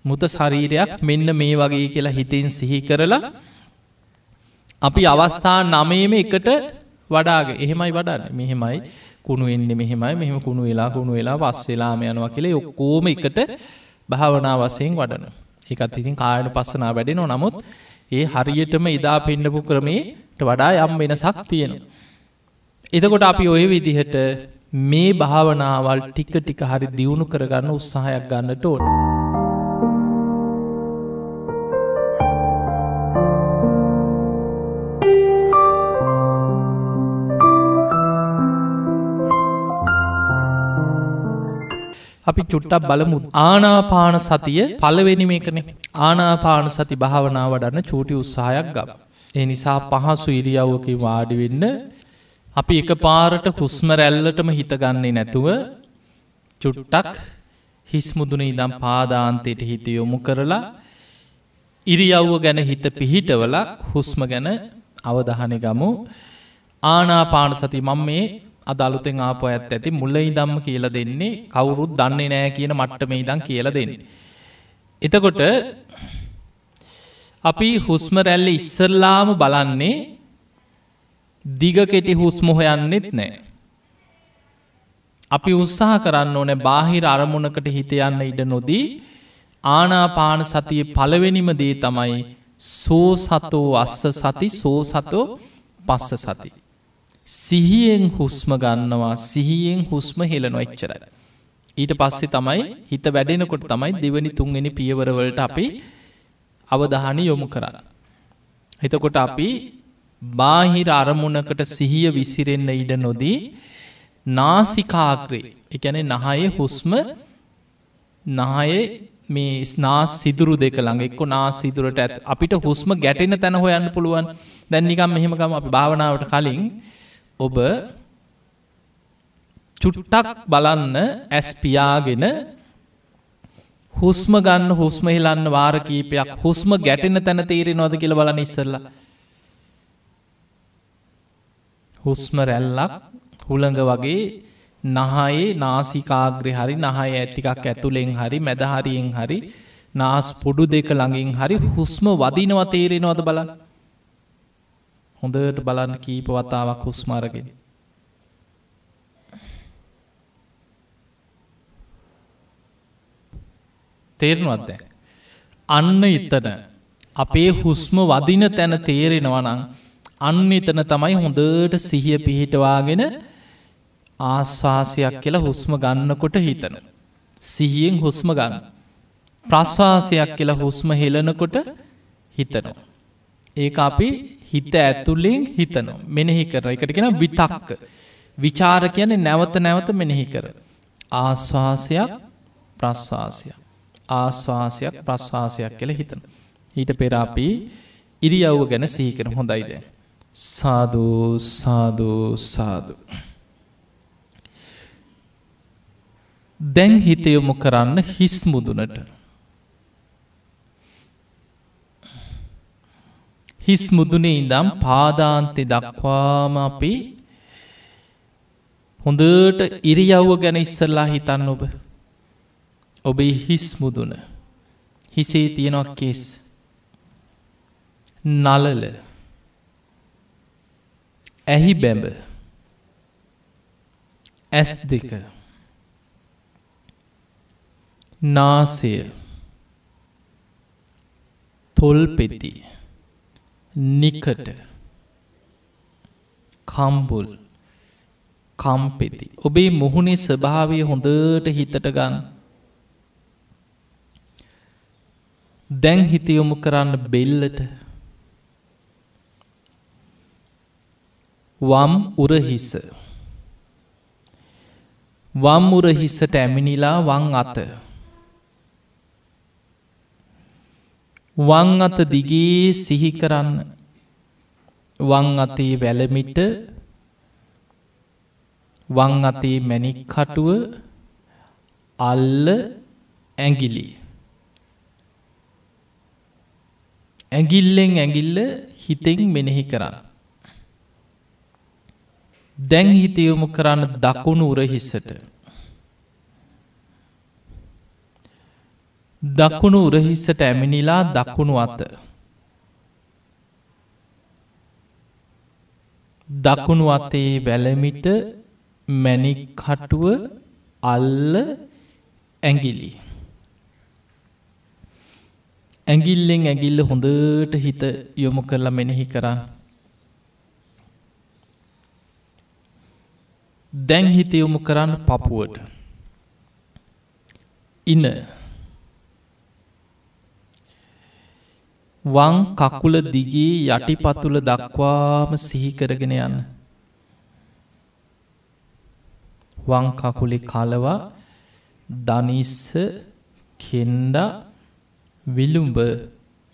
මුත ශරීරයක් මෙන්න මේ වගේ කියලා හිතෙන් සිහි කරලා අපි අවස්ථා නමේම එකට වඩාගේ එහෙමයි වඩන්න මෙහෙමයි කුණු එන්නේ මෙහෙමයි මෙහෙම කුණු වෙලා කුණු වෙලා පස් වෙලාම යනවා කියලේ ඔක්කෝම එකට භාවනා වසයෙන් වඩන එකත් ඉතින් කායන පස්සනා වැඩෙනෝ නමුත් ඒ හරියටම ඉදා පෙන්ඩපු ක්‍රමේට වඩා යම් වෙන සක් තියෙනවා. එතකොට අපි ඔය විදිහට මේ භාවනාවල් ටික ටික හරි දියුණු කරගන්න උත්සාහයක් ගන්නට ඕන. අපි චුට්ටක් බලමු. ආනාපාන සතිය පලවෙනි මේකන. ආනාපාන සති භාවනා වඩන්න චූටි උත්සාහයක් ගම. ඒ නිසා පහසු ඉරියව්වකින් වාඩිවෙන්න අපි එක පාරට හුස්ම රැල්ලටම හිතගන්නේ නැතුව චුට්ටක් හිස්මුදුන ඉදම් පාදාන්තයට හිත යොමු කරලා ඉරියව්ව ගැන හිත පිහිටවල හුස්ම ගැන අවධහන ගමු. ආනාපාන සති මං මේ අදලුතෙන් ආපෝ ඇත් ඇති මුල්ල ඉදම්ම කියල දෙන්නේ කවුරුත් දන්නේ නෑ කියන මට්ට මේ ඉදම් කියල දෙන්නේ. එතකොට අපි හුස්ම රැල්ල ඉස්සරලාම බලන්නේ දිග කෙටි හුස්ම හොයන්නෙත් නෑ. අපි උත්සාහ කරන්න ඕනෑ බාහිර අරමුණකට හිත යන්න ඉඩ නොදී ආනාපාන සතිය පළවෙනිම දේ තමයි සෝ සතෝ අස්ස සති සෝ සතෝ පස්ස සති. සිහියෙන් හුස්ම ගන්නවා සිහියෙන් හුස්ම හෙලනො එච්චරයි. ඊට පස්සේ තමයි හිත වැඩෙනකොට තමයි දෙවනි තුන්ගෙන පියවරවලට අපි අවධානි යොමු කරන්න. එතකොට අපි බාහිර අරමුණකට සිහිය විසිරෙන්න ඉඩ නොදී නාසිකාග්‍රේ එකැන නහයේ හුස්ම නහයේ මේ ස්නා සිදුරු දෙක ළඟ එක්ක නා සිදුරට ඇත් අපිට හුස්ම ගැටෙන තැන හොයන්න පුළුවන් දැන්නිකම් මෙහෙමකම අපි භාවනාවට කලින් ඔබ චුට්ටක් බලන්න ඇස් පියාගෙන හුස්ම ගන්න හුස්ම හිලන්න වාර කීපයක් හුස්ම ගැටෙන තැන තේරෙ නොද කියල බලන ඉස්සරල හුස්ම රැල්ලක් හුළඟ වගේ නහයේ නාසිකාග්‍රය හරි නහය ඇතිකක් ඇතුළෙන් හරි මැදහරියෙන් හරි නාස් පොඩු දෙක ළඟින් හරි හුස්ම වදිනවා තේරෙනවද බලන්න. හොඳට බලන්න කීප වතාවක් හුස්මාරගෙන තේරෙනවත්ද අන්න එතන අපේ හුස්ම වදින තැන තේරෙනවනං අන්න එතන තමයි හොඳට සිහිය පිහිටවාගෙන ආශ්වාසයක් කියලා හුස්ම ගන්නකොට හිතන. සිහියෙන් හුස්ම ගන්න. ප්‍රශ්වාසයක් කියලා හුස්ම හෙලනකොට හිතනවා. ඒ අපි හිත ඇතුල්ලෙන් හිතනවා. මෙනෙහි කර එකට කෙන විතක්ක. විචාර කියන්නේ නැවත නැවත මෙනෙහි කර. ආශ්වාසයක් ප්‍රශ්වාසයක්. ආශ්වාසයක් ප්‍රශ්වාසයක් කියල හිතන. ඊට පෙරාපී ඉරියව්ව ගැන සීකර හොඳයිද. සාධූ සාධූ සාධු. දැන් හිතයොමු කරන්න හිස් මුදුනට. හිස් මුදුනේ ඉඳම් පාදාන්තෙ දක්වාම අපි හොඳට ඉරියව්ව ගැන ඉස්සරලා හිතන්න ඔබ. ඔබේ හිස් මුදුන. හිසේ තියෙනක් කෙස්. නලල ඇහි බැඹ. ඇස් දෙක. නාසය. තොල් පෙති. නිකට. කම්බුල් කම්පෙති. ඔබේ මුහුණේ ස්වභාවය හොඳට හිතට ගන්න. දැන් හිතයොමු කරන්න බෙල්ලට. වම් උරහිස. වම් උරහිස්සට ඇමිනිලා වං අත. වං අත දිගේ සිහි කරන්න. වං අතේ වැලමිට වං අතේ මැනික් කටුව අල්ල ඇගිලි ඇගිල්ලෙන් ඇගිල්ල හිතෙන් මෙනෙහි කරන්න. දැන් හිතයොමු කරන්න දකුණු උරහිස්සට දකුණු උරහිස්සට ඇමිනිලා දකුණු අත. දකුණු අතේ වැලමිට මැනික් කටුව අල්ල ඇගිලි ඇගිල්ලෙන් ඇගිල්ල හොඳට හිත යොමු කරලා මෙනෙහි කරන්න දැන් හිත යොමු කරන්න පපුුවට. ඉන්න වං කකුල දිගේ යටිපතුල දක්වාම සිහිකරගෙන යන්න. වං කකුලෙ කලවා දනිස්ස කෙන්ඩ විලුම්ඹ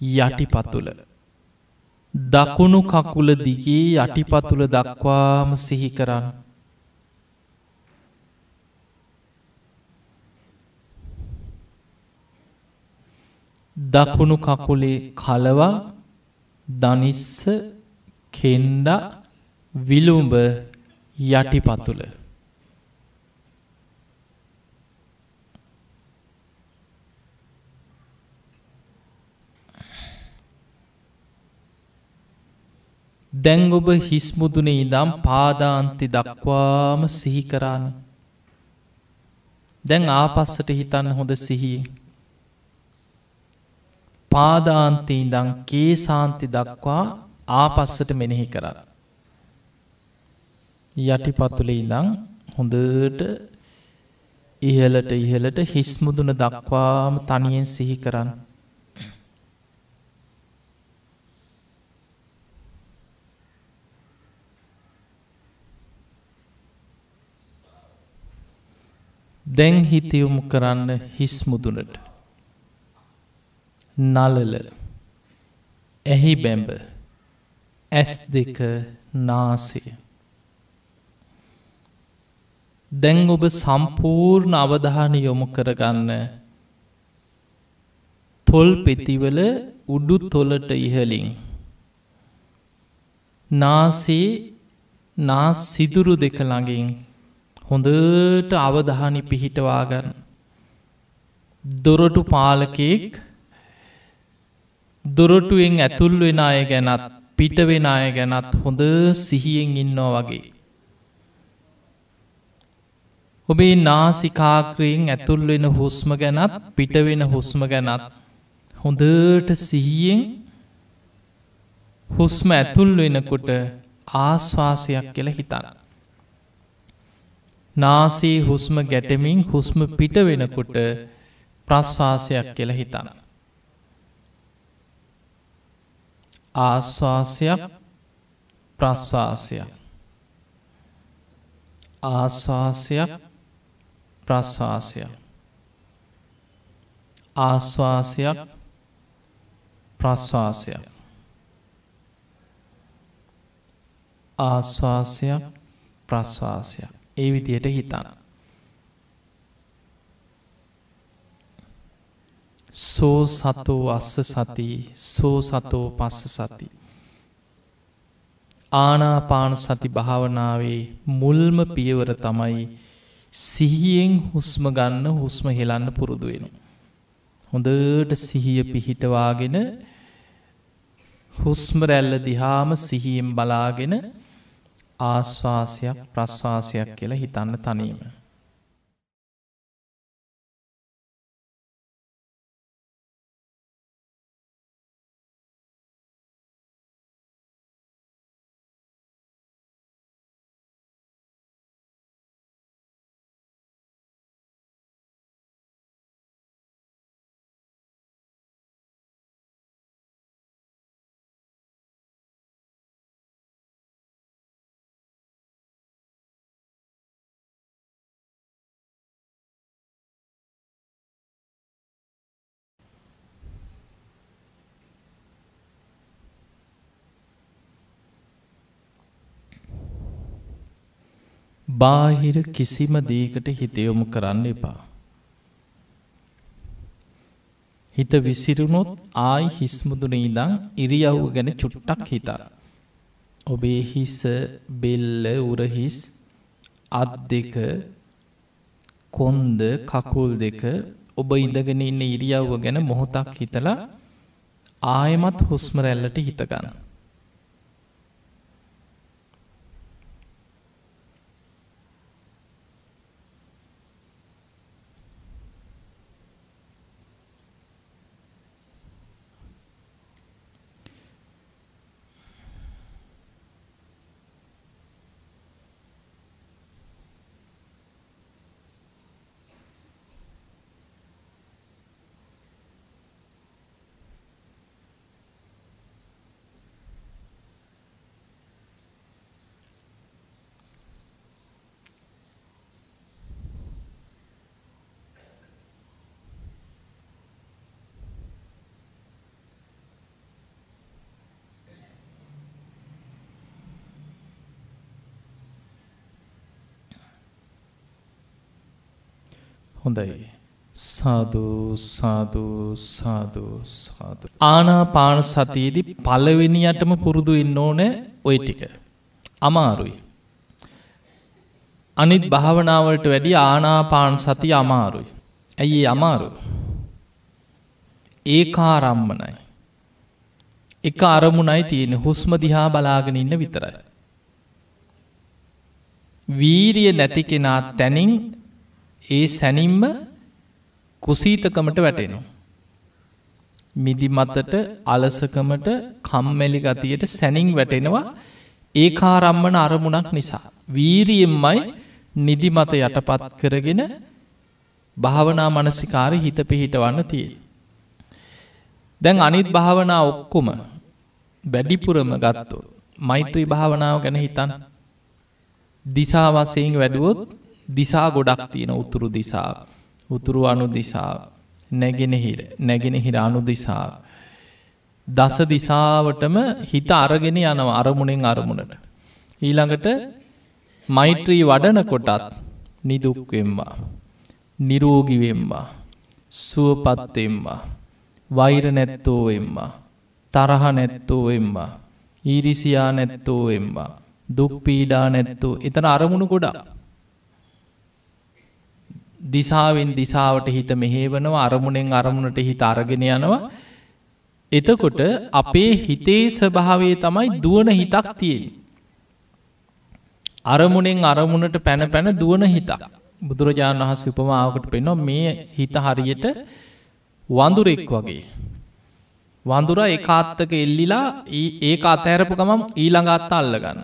යටිපතුල. දකුණු කකුල දිගේ යටිපතුල දක්වාම සිහිකරන්න. දකුණු කකුලේ කලවා දනිස්ස කෙන්ඩ විලුම්ඹ යටිපතුල. දැන් ඔබ හිස්මුදුනේ ඉදම් පාදාන්ති දක්වාම සිහිකරාන. දැන් ආපස්සට හිතන්න හොඳ සිහියෙන්. පාදාන්තී ඉඳං කේසාන්ති දක්වා ආපස්සට මෙනෙහි කරන්න. යටිපතුල ඉඳං හොඳට ඉහලට ඉහලට හිස්මුදුන දක්වාම තනියෙන් සිහි කරන්න. දැන් හිතයුමු කරන්න හිස්මුදුනට නලල ඇහි බැම්බ. ඇස් දෙක නාසය. දැන් ඔබ සම්පූර්ණ අවධාන යොමු කරගන්න. තොල් පෙතිවල උඩු තොලට ඉහලින් නාසේ නා සිදුරු දෙක ළඟින් හොඳට අවධානි පිහිටවාගන්න. දොරටු පාලකෙක් දොරටුවෙන් ඇතුල් වෙන අය ගැනත් පිටවෙන අය ගැනත් හොඳ සිහියෙන් ඉන්නෝ වගේ. ඔබේ නාසිකාක්‍රයෙන් ඇතුල් වෙන හුස්ම ගැනත් පිටවෙන හුස්ම ගැනත් හොඳට සිහියෙන් හුස්ම ඇතුල් වෙනකොට ආශ්වාසයක් කියල හිතන්න. නාසේ හුස්ම ගැටමින් හුස්ම පිට වෙනකොට ප්‍රශ්වාසයක් කියල හිතන්න. ආශ්වාසයක් ප්‍රශ්වාසයක් ආශ්වාසයක් ප්‍රශ්වාසයක් ආශ්වාසයක් ප්‍රශ්වාසයක් ආශ්වාසයක් ප්‍රශ්වාසයක් ඒ විදියට හිතන්න. සෝ සතෝ අස්ස සති සෝ සතෝ පස්ස සති. ආනාපාන සති භාවනාවේ මුල්ම පියවර තමයි සිහියෙන් හුස්ම ගන්න හුස්ම හෙලන්න පුරුදු වෙන. හොඳට සිහිය පිහිටවාගෙන හුස්ම රැල්ල දිහාම සිහියෙන් බලාගෙන ආශ්වාසයක් ප්‍රශ්වාසයක් කියලා හිතන්න තනීම. බාහිර කිසිම දේකට හිතයොමු කරන්න එපා. හිත විසිරුණොත් ආයි හිස්මුදුන ඉදං ඉරියව් ගැන චුට්ටක් හිතා. ඔබේ හිස බෙල්ල උරහිස් අත් දෙක කොන්ද කකුල් දෙක ඔබ ඉඳගෙන ඉන්න ඉරියව්ව ගැන මොහොතක් හිතලා ආයමත් හුස්මරැල්ලට හිතගන්න. හොඳයි. සාධූ සාධූ සාධූ සාධ. ආනාපාන සතියේදි පලවෙනියටම පුරුදු ඉන්න ඕන ඔය ටික. අමාරුයි. අනිත් භාවනාවලට වැඩි ආනාපාන සති අමාරුයි. ඇයි අමාරු. ඒකාරම්මනයි. එක අරමුණයි තියෙන හුස්ම දිහා බලාගෙන ඉන්න විතරයි. වීරිය නැති කෙනා තැනින් ඒ සැනින්ම කුසීතකමට වැටෙනවා. මිදි මතට අලසකමට කම්මැලි ගතියට සැනින් වැටෙනවා ඒ කාරම්මන අරමුණක් නිසා. වීරියෙන්මයි නිදිමත යටපත් කරගෙන භාවනා මනසිකාර හිත පිහිටවන්න තිය. දැන් අනිත් භාවනා ඔක්කොම වැඩිපුරම ගත්තෝ. මෛත්‍රී භාවනාව ගැන හිතන් දිසාවසයෙන් වැඩුවොත් දිසා ගොඩක් තියෙන උතුරු දිසා උතුරු අනු දිසා නැගෙනහිර නැගෙනහිර අනු දිසා දස දිසාවටම හිත අරගෙන යනව අරමුණෙන් අරමුණට. ඊළඟට මෛත්‍රී වඩන කොටත් නිදුක්වෙම්වා. නිරෝගිවෙම්වා. සුවපත්තෙම්වා. වෛර නැත්තෝ එම්වා. තරහ නැත්තෝ එම්වා. ඊරිසියා නැත්තෝ එම්වා. දුක්පීඩා නැත්තෝ එතන අරමුණු ගොඩා. දිසාවෙන් දිසාවට හිත මෙහේවනවා අරමුණෙන් අරමුණට හිත අරගෙන යනවා එතකොට අපේ හිතේ ස්වභාවේ තමයි දුවන හිතක් තියෙන. අරමුණෙන් අරමුණට පැන පැන දුවන හිතක්. බුදුරජාණන් වහස උපමාවකට පෙන්නවා මේ හිත හරියට වඳුරෙක් වගේ. වඳුර ඒකාත්තක එල්ලිලා ඒ අතෑරපු ගමම් ඊළඟත්ත අල්ලගන්න.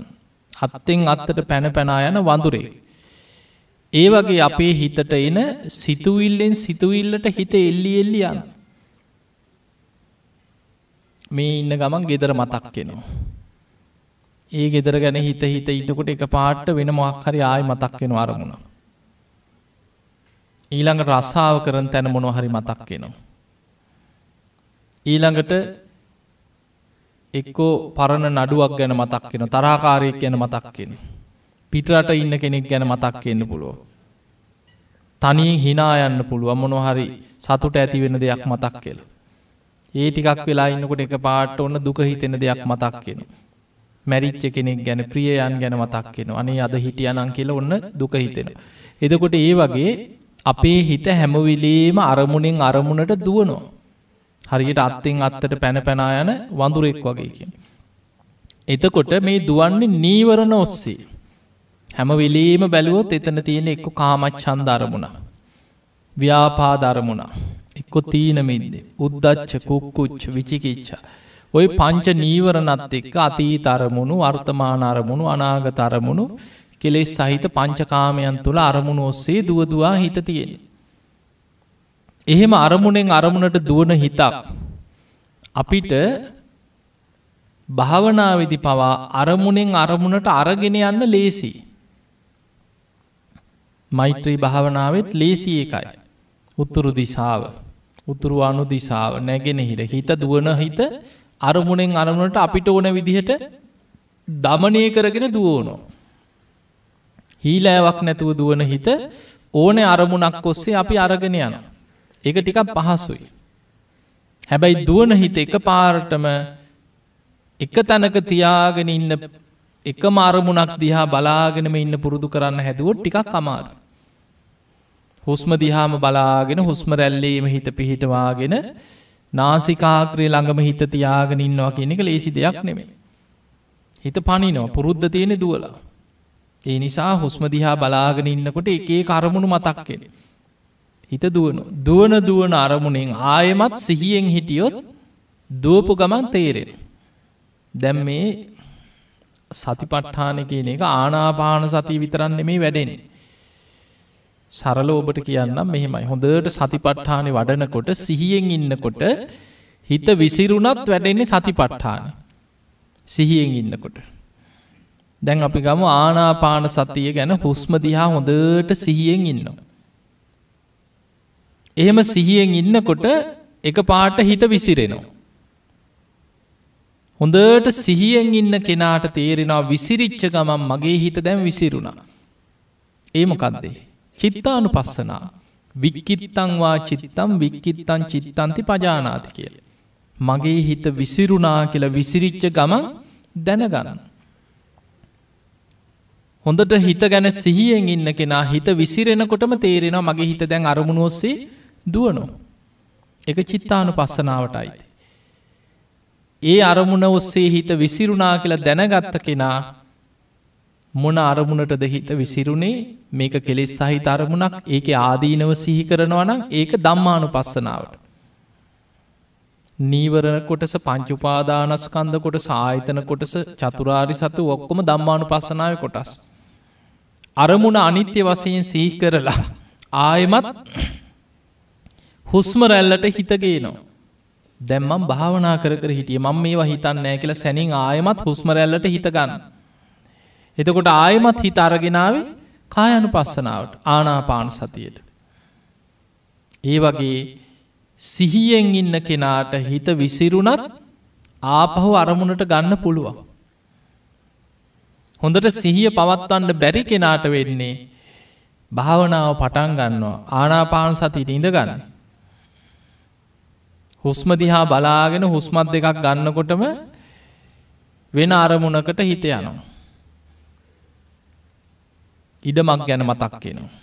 අත්තෙන් අත්තට පැන පැනා යන වඳුරේ. ඒ වගේ අපේ හිතට එන සිතුවිල්ලෙන් සිතුවිල්ලට හිත එල්ලි එල්ලි යන්න. මේ ඉන්න ගමන් ගෙදර මතක් කෙනවා. ඒ ගෙදර ගැන හිත හිත ඉටකොට එක පාට්ට වෙන මොක්හරි ආය මතක් කෙන අරමුණ. ඊළඟ රස්සාාව කරන තැන මොනො හරි මතක් කෙනවා. ඊළඟට එක්කෝ පරණ නඩුවක් ගැන මතක් කෙන තරාකාරයක් ගැන මතක් කෙන. පිටරට ඉන්න කෙනෙක් ගැන මතක් කියන්න පුළුව. තනියෙන් හිනා යන්න පුළුව මොනොහරි සතුට ඇති වෙන දෙයක් මතක් කියලා. ඒ ටිකක් වෙලා ඉන්නකොට එක පාට ඔන්න දුක හිතෙන දෙයක් මතක් කියෙන. මැරිච්ච කෙනෙක් ගැන ප්‍රියයන් ගැන මතක් කියෙන අනේ අද හිටියනං කියල ඔන්න දුක හිතෙන. එදකොට ඒ වගේ අපේ හිත හැමවිලේම අරමුණෙන් අරමුණට දුවනවා. හරියට අත්තෙන් අත්තට පැන පැනා යන වඳුරෙක් වගේකින්. එතකොට මේ දුවන්නේ නීවරණ ඔස්සේ. හැම වෙලේම බැලුවොත් එතන තියෙන එක්ක කාමත් චන්ද අරමුණ. ව්‍යාපාධරමුණා. එක්කො තීනමින්ද උද්දච්ච කුක්කුච්ච විචිකිච්චා. ඔය පංච නීවරණත් එක්ක අතීත අරමුණු වර්තමාන අරමුණු අනාගත අරමුණු කෙලෙස් සහිත පංචකාමයන් තුළ අරමුණු ඔස්සේ දුවදවා හිත තියෙන. එහෙම අරමුණෙන් අරමුණට දුවන හිතක්. අපිට භාවනාවිදි පවා අරමුණෙන් අරමුණට අරගෙන යන්න ලේසි. මෛත්‍රී භාවනාවත් ලේසි එකයි. උත්තුරු දිසාව. උතුරු අනු දිසාව නැගෙනහිර හිත දුවන හිත අරමුණෙන් අරමුණට අපිට ඕන විදිහට දමනය කරගෙන දුවනෝ. හීලෑවක් නැතුව දුවන හිත ඕන අරමුණක් ඔස්සේ අපි අරගෙන යන. එක ටිකක් පහසුයි. හැබැයි දුවන හිත එක පාරටම එක තැනක තියාගෙන ඉන්න එක මාරමුණක් දිහා බලාගෙනම ඉන්න පුරුදු කරන්න හැදුවොත් ටිකක් අමාරු. හුස්ම දිහාම බලාගෙන හුස්ම රැල්ලේම හිත පිහිටවාගෙන නාසිකාක්‍රය ළඟම හිත තියාගෙන ඉන්නවා කියන එක ලේසි දෙයක් නෙමේ. හිත පනිනෝ පුරුද්ධ තියෙන දුවලා. ඒ නිසා හුස්ම දිහා බලාගෙන ඉන්නකොට එකේ කරමුණු මතක්කෙන. හිත දුවන දුවන දුවන අරමුණෙන් ආයමත් සිහියෙන් හිටියොත් දුවපු ගමන් තේරෙන. දැම් මේ සතිපට්ඨාන කියන එක ආනාපාන සතිය විතරන්න මේ වැඩෙන්නේ. සරල ඔබට කියන්නම් මෙහෙමයි හොඳට සතිපට්ඨානෙ වඩනකොට සිහියෙන් ඉන්නකොට හිත විසිරුණත් වැඩෙන්නේ සතිපට්ඨාන සිහියෙන් ඉන්නකොට. දැන් අපි ගම ආනාපාන සතිය ගැන හුස්ම දිහා හොඳට සිහියෙන් ඉන්නවා. එහෙම සිහියෙන් ඉන්නකොට එක පාට හිත විසිරෙනවා. හොඳට සිහියෙන් ඉන්න කෙනාට තේරෙනවා විසිරිච්ච ගමන් මගේ හිත දැම් විසිරුණා. ඒමකක්දේ. චිත්තානු පස්සනා වික්කිත්තංවා චිත්තම් වික්කිත්තන් චිත්තන්ති පජානාති කියල. මගේ හිත විසිරුණා කියලා විසිරිච්ච ගමන් දැනගරන්න. හොඳට හිත ගැන සිහියෙන් ඉන්න කෙනා හිත විසිරෙනකොටම තේරෙනවා මගේ හිත දැන් අරමුණ ඔස්සේ දුවනෝ. එක චිත්තානු පස්සනාවට අයිති. ඒ අරමුණ ඔස්සේ හිත විසිරුණා කියලා දැනගත්ත කෙනා මොන අරමුණටද හිත විසිරුණේ මේක කෙලෙස් සහිත අරමුණක් ඒක ආදීනව සිහි කරනවනම් ඒක දම්මානු පස්සනාවට. නීවරණ කොටස පංචුපාදානස්කන්ද කොට සාහිතන කොටස චතුරාරි සතු ඔක්කොම දම්මානු පස්සනාව කොටස්. අරමුණ අනිත්‍ය වසයෙන් සිහි කරලා ආයමත් හුස්ම රැල්ලට හිතගේනවා. දැම්මම් භාවනා කර හිටිය මං මේවා හිතන්නෑ කියලා සැනින් ආයමත් හුස්මරැල්ලට හිතගන්න. එතකොට ආයමත් හිත අරගෙනාවේ කායනු පස්සනාවට ආනාපාන සතියට. ඒ වගේ සිහියෙන් ඉන්න කෙනාට හිත විසිරුණත් ආපහු අරමුණට ගන්න පුළුවන්. හොඳට සිහිය පවත්වන්න බැරි කෙනාට වෙන්නේ භාවනාව පටන් ගන්නවා ආනාපාන සතිට ඉඳ ගන්න. හුස්ම දිහා බලාගෙන හුස්මත් දෙකක් ගන්නකොටම වෙන අරමුණකට හිත යනවා. ඉඩමක් ගැන මතක් කෙනවා.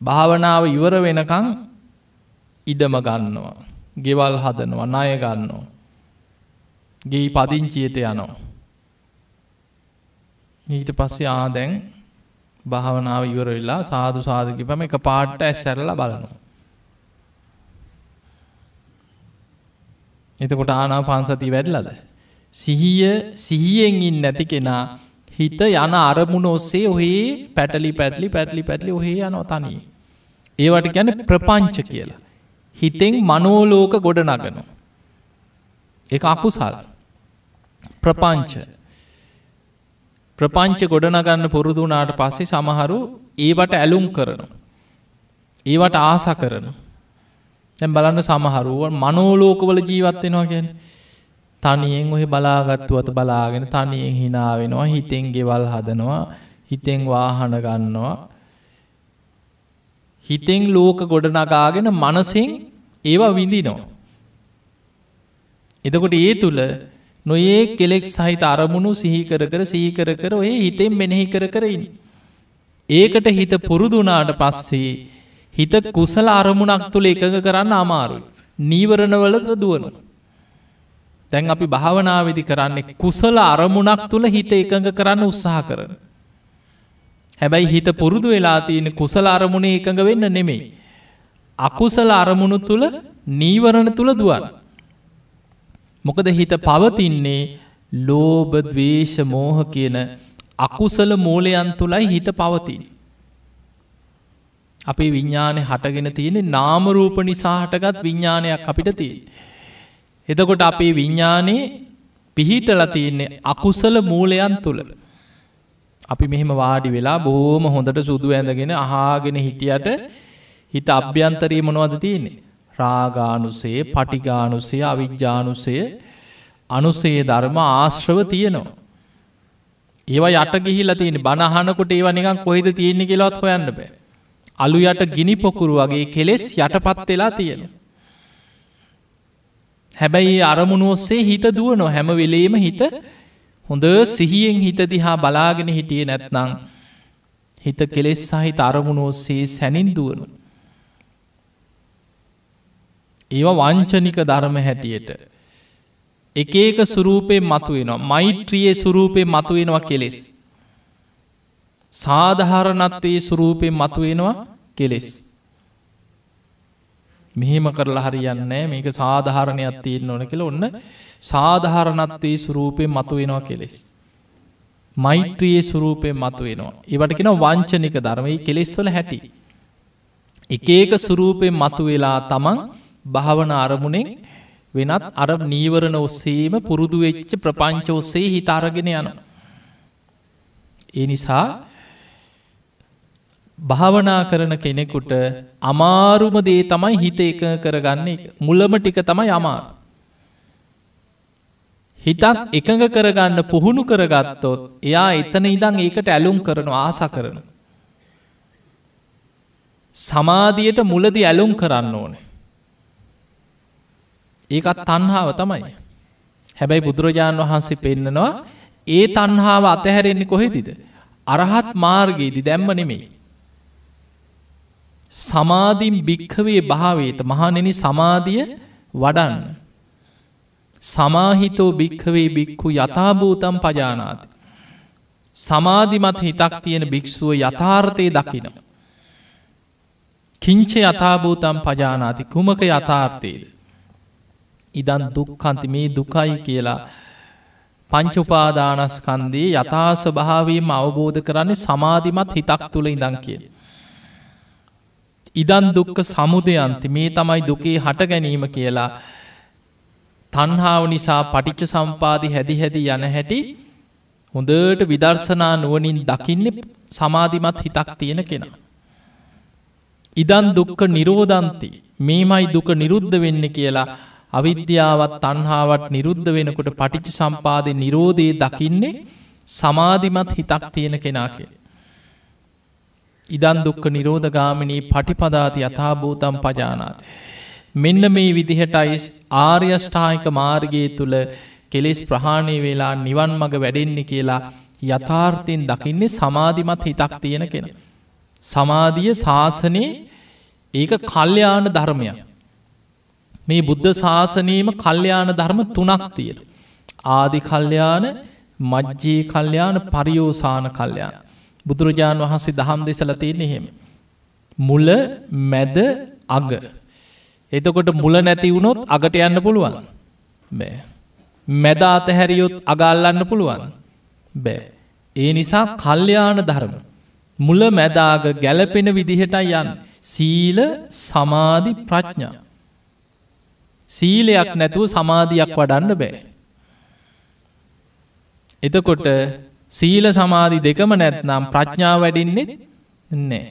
භාවනාව ඉවර වෙනකං ඉඩම ගන්නවා. ගෙවල් හදනවා ණය ගන්නවා. ගේ පදිංචියට යනවා. ඊට පස්සේ ආදැන් භාවනාව ඉවර වෙලා සාදු සාධකිපම එක පාට්ට ඇස් සැරල බලනවා. එතකොට ආනා පන්සති වැඩලද. සිහිය සිහියෙන් ඉන් නැති කෙනා හිත යන අරමුණ ඔස්සේ ඔහේ පැටලි පැටලි පැටලි පැටලි ඔහේ යනෝ තනී. ඒවට ගැන ප්‍රපංච කියලා. හිතෙන් මනෝලෝක ගොඩ නගනු. එක අකුසල් ප්‍රපංච ප්‍රපංච ගොඩනගන්න පුරුදුනාට පස්සේ සමහරු ඒවට ඇලුම් කරන. ඒවට ආස කරන. තැම් බලන්න සමහරුව මනෝලෝකවල ජීවත්වෙනවා ගැන තනියෙන් ඔහෙ බලාගත්තුවත බලාගෙන තනියෙන් හිනාවෙනවා හිතෙන් ගෙවල් හදනවා හිතෙන් වාහන ගන්නවා හිතෙන් ලෝක ගොඩනගාගෙන මනසින් ඒවා විඳිනවා. එතකොට ඒ තුළ නොඒ කෙලෙක් සහිත අරමුණු සිහිකර කර සීකර කර ඔය හිතෙන් මෙනෙහි කර කරයින්. ඒකට හිත පුරුදුනාට පස්සේ හිත කුසල අරමුණක් තුළ එකඟ කරන්න අමාරුයි. නීවරණවලට දුවනු. තැන් අපි භාවනාවිදි කරන්නේ කුසල අරමුණක් තුළ හිත එකඟ කරන්න උත්සාහ කරන. හැබැයි හිත පුරුදු වෙලා තියෙන කුසල අරමුණේ එකඟ වෙන්න නෙමෙයි. අකුසල අරමුණු තුළ නීවරණ තුළ දුවන්. මොකද හිත පවතින්නේ ලෝබ දවේශ මෝහ කියන අකුසල මූලයන් තුළයි හිත පවතින්. අපේ විඤ්ඥානය හටගෙන තියෙනෙ නාමරූප නිසා හටගත් විඤ්ඥානයක් අපිට තිය. එතකොට අපේ විඤ්ඥානයේ පිහිටල තියන්නේ අකුසල මූලයන් තුළ. අපි මෙහෙම වාඩි වෙලා බෝම හොඳට සුදු ඇඳගෙන අහාගෙන හිටියට හිත අභ්‍යන්තරී මොනවද තියන්නේ. රාගානුසේ පටිගානුසේ අවිජ්‍යානුසය අනුසේ ධර්ම ආශ්‍රව තියෙනවා. ඒවා යට ගිහිල තියෙන බණහනකොට ඒව නිකන් කොහෙද තියෙන්නේ කියලවත් හොයන්න බෑ. අලු යට ගිනි පොකුරු වගේ කෙලෙස් යටපත් වෙලා තියෙන. හැබැයි අරමුණ ඔස්සේ හිත දුවනො හැම වෙලේම හිත හොඳ සිහියෙන් හිත දිහා බලාගෙන හිටිය නැත්නං හිත කෙලෙස් සහිත අරමුණ ඔස්සේ සැනින් දුවනු. ඒවා වංචනික ධර්ම හැටියට. එක ඒක සුරූපය මතුවෙනවා මෛත්‍රියයේ සුරූපය මතුවෙනවා කෙලෙස්. සාධහරණත්වයේ සුරූපය මතුවෙනවා කෙලෙස්. මෙහෙම කරලා හරියන්නේ මේක සාධහරණයක් තියෙන් ඕන කියල ඔන්න සාධහරණත්වයේ සුරූපය මතුවෙනවා කෙලෙස්. මෛත්‍රියයේ සුරූපය මතුවෙනවා. ඒවට කෙන වංචනික ධර්මයි කෙලෙස්වල හැටි. එක ඒක සුරූපය මතුවෙලා තමන් භාවන අරමුණෙන් වෙනත් අර නීවරණ ඔස්සේම පුරුදු වෙච්ච ප්‍රපංච ඔස්සේ හිතාරගෙන යන. ඒ නිසා භාවනා කරන කෙනෙකුට අමාරුම දේ තමයි හිත එක කරගන්න මුලම ටික තමයි අමාර. හිතක් එකඟ කරගන්න පුහුණු කරගත්තොත් එයා එතන ඉදං ඒකට ඇලුම් කරන ආස කරන. සමාධියට මුලදි ඇලුම් කරන්න ඕනේ. ඒකත් තන්හාාව තමයි. හැබැයි බුදුරජාණන් වහන්සේ පෙන්නනවා ඒ තන්හාාව අතහැරෙන්නේ කොහෙතිද. අරහත් මාර්ගයේදි දැම්ම නෙමෙයි. සමාධීම් භික්කවේ භාවේත මහනෙන සමාධිය වඩන්න. සමාහිතෝ භික්කවේ බික්කු යථභූතම් පජානාති. සමාධිමත් හිතක් තියෙන භික්‍ෂුව යථාර්ථය දකිනවා. කිංච යථභූතම් පජානාති කුමක යථාර්ථයද. ඉදන් දුක්කන්ති මේ දුකයි කියලා පංචුපාදානස්කන්දී යථාස භාවීම අවබෝධ කරන්නේ සමාධිමත් හිතක් තුළ ඉදං කිය. ඉදන් දුක්ක සමුදයන්ති මේ තමයි දුකේ හට ගැනීම කියලා තන්හාාව නිසා පටිච්ච සම්පාදි හැදි හැදි යන හැටි හොඳට විදර්ශනා නුවනින් දකින්න සමාධිමත් හිතක් තියෙන කෙනා. ඉදන් දුක්ක නිරෝධන්ති මේමයි දුක නිරුද්ධ වෙන්න කියලා අවිද්‍යාවත් තන්හාාවත් නිරුද්ධ වෙනකොට පටිච සම්පාදය නිරෝධය දකින්නේ සමාධිමත් හිතක් තියෙන කෙනා කිය. ඉදන් දුක්ක නිරෝධගාමිනී පටිපදාති යථභූතම් පජානාත. මෙන්න මේ විදිහටයි ආර්යෂ්ඨායික මාර්ගයේ තුළ කෙලෙස් ප්‍රහාණය වෙලා නිවන් මඟ වැඩෙන්නේ කියලා යථාර්ථයෙන් දකින්නේ සමාධිමත් හිතක් තියෙන කෙන. සමාධිය ශාසනයේ ඒක කල්්‍යයාන ධර්මයක්. මේ බුද්ධ ශාසනයම කල්්‍යයාන ධර්ම තුනක් තියෙන. ආදි කල්්‍යයාන මජ්ජයේ කල්්‍යයාන පරියෝසාන කල්්‍යයාන. බුදුරජාණන් වහන්සේ දහම් දෙසල තියෙන එහෙම. මුල මැද අග. එතකොට මුල නැති වුණොත් අගට යන්න පුළුවන්. බෑ. මැද අතහැරියොත් අගල්ලන්න පුළුවන්. බෑ. ඒ නිසා කල්්‍යයාන ධර්ම. මුල මැදාග ගැලපෙන විදිහටයි යන්න. සීල සමාධි ප්‍රඥා. සීලයක් නැතුව සමාධයක් වඩන්න බෑ. එතකොට සීල සමාධි දෙකම නැත්නම් ප්‍රඥා වැඩින්නෙත් නෑ.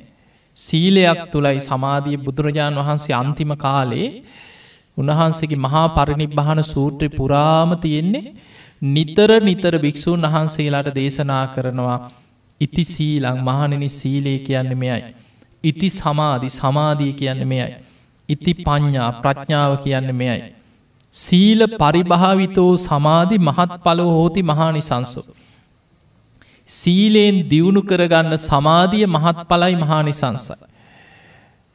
සීලයක් තුළයි සමාධිය බුදුරජාණන් වහන්සේ අන්තිම කාලේ උන්වහන්සේගේ මහා පරිනිබ්භාන සූත්‍රය පුරාම තියෙන්නේ නිතර නිතර භික්‍ෂූන් වහන්සේලාට දේශනා කරනවා ඉති සීලං මහණනි සීලේ කියන්න මෙයයි. ඉති සමාධි සමාධී කියන්න මෙයයි. ඉති පඤ්ඥා ප්‍රඥාව කියන්න මෙයයි. සීල පරිභාවිතෝ සමාධි මහත් පලෝ හෝති මහානිසංසෝ. සීලයෙන් දියුණු කරගන්න සමාධිය මහත් පලයි මහානිසංසයි.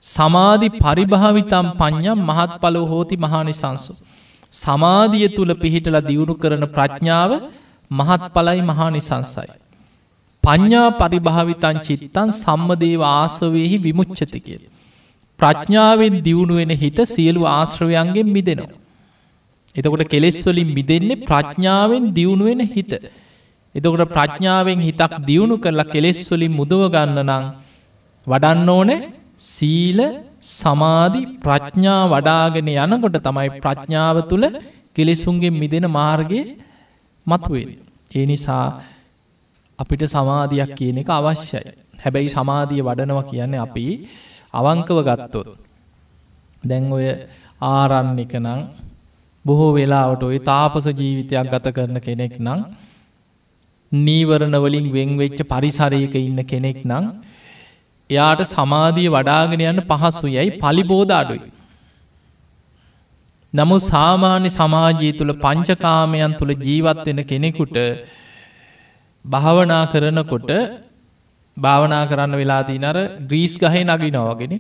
සමාධි පරිභාවිතම් පඤ්ඥම් මහත් පලෝ හෝති මහානිසංසු. සමාධිය තුළ පිහිටල දියුණු කරන ප්‍රඥාව මහත් පලයි මහානිසංසයි. පඤ්ඥා පරිභාවිතන් චිත්තන් සම්මදේව ආසවයෙහි විමුච්චති කියල. ප්‍රඥාවෙන් දියුණුවෙන හිත සියලු ආශ්‍රවයන්ගෙන් මිදෙනවා. එතකොට කෙලෙස්වලින් මිදෙන්නේ ප්‍රඥාවෙන් දියුණුවෙන හිත. එතකොට ප්‍රඥාවෙන් හිතක් දියුණු කරලා කෙලෙස්වලින් මුදවගන්න නං වඩන්න ඕනේ සීල සමාධි ප්‍රඥා වඩාගෙන යනකොට තමයි ප්‍රඥාව තුළ කෙලෙසුන්ගේ මිදෙන මාර්ගය මත්වේ. ඒ නිසා අපිට සමාධයක් කියන එක අවශ්‍යයි. හැබැයි සමාධිය වඩනවා කියන්නේ අපි අවංකව ගත්තොත්. දැන් ඔය ආරන්නක නං බොහෝ වෙලාවට ඔය තාපස ජීවිතයක් ගත කරන කෙනෙක් නං නීවරණවලින් වෙංවෙච්ච පරිසරයක ඉන්න කෙනෙක් නං එයාට සමාධිය වඩාගෙන යන්න පහසු යැයි පලිබෝධ අඩුයි. නමුත් සාමාන්‍ය සමාජී තුළ පංචකාමයන් තුළ ජීවත්වෙන කෙනෙකුට භාවනා කරනකොට භාවනා කරන්න වෙලා තිනර ග්‍රීස් ගහහි නගි නොවගෙන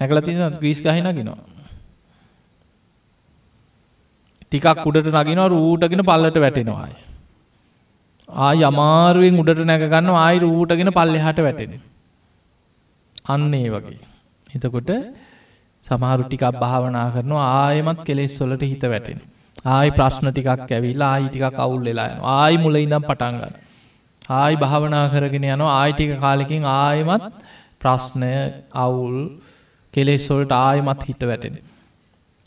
නැකල තින ග්‍රීස් ගහහි නගෙනවා. ටිකක් උඩට නගෙනවා රූටගෙන පල්ලට වැටෙනවායි. ආ යමාරුවෙන් උඩට නැගන්න ආයි රූටගෙන පල්ලෙහට වැටෙන. අන්න ඒ වගේ. එතකොට සමහරු ටිකක් භාවනා කරනවා ආයමත් කෙලෙස් වලට හිත වැටෙන. ආයි ප්‍රශ්න ටිකක් ඇවිලා ආයි ටික කවුල් වෙලා ආයි මුල ඉඳම් පටන්ගන්න. ආයි භාවනා කරගෙන යනවා ආයිටික කාලෙකින් ආයමත් ප්‍රශ්නය අවුල් කෙලෙස්වොල්ට ආයමත් හිත වැටෙන.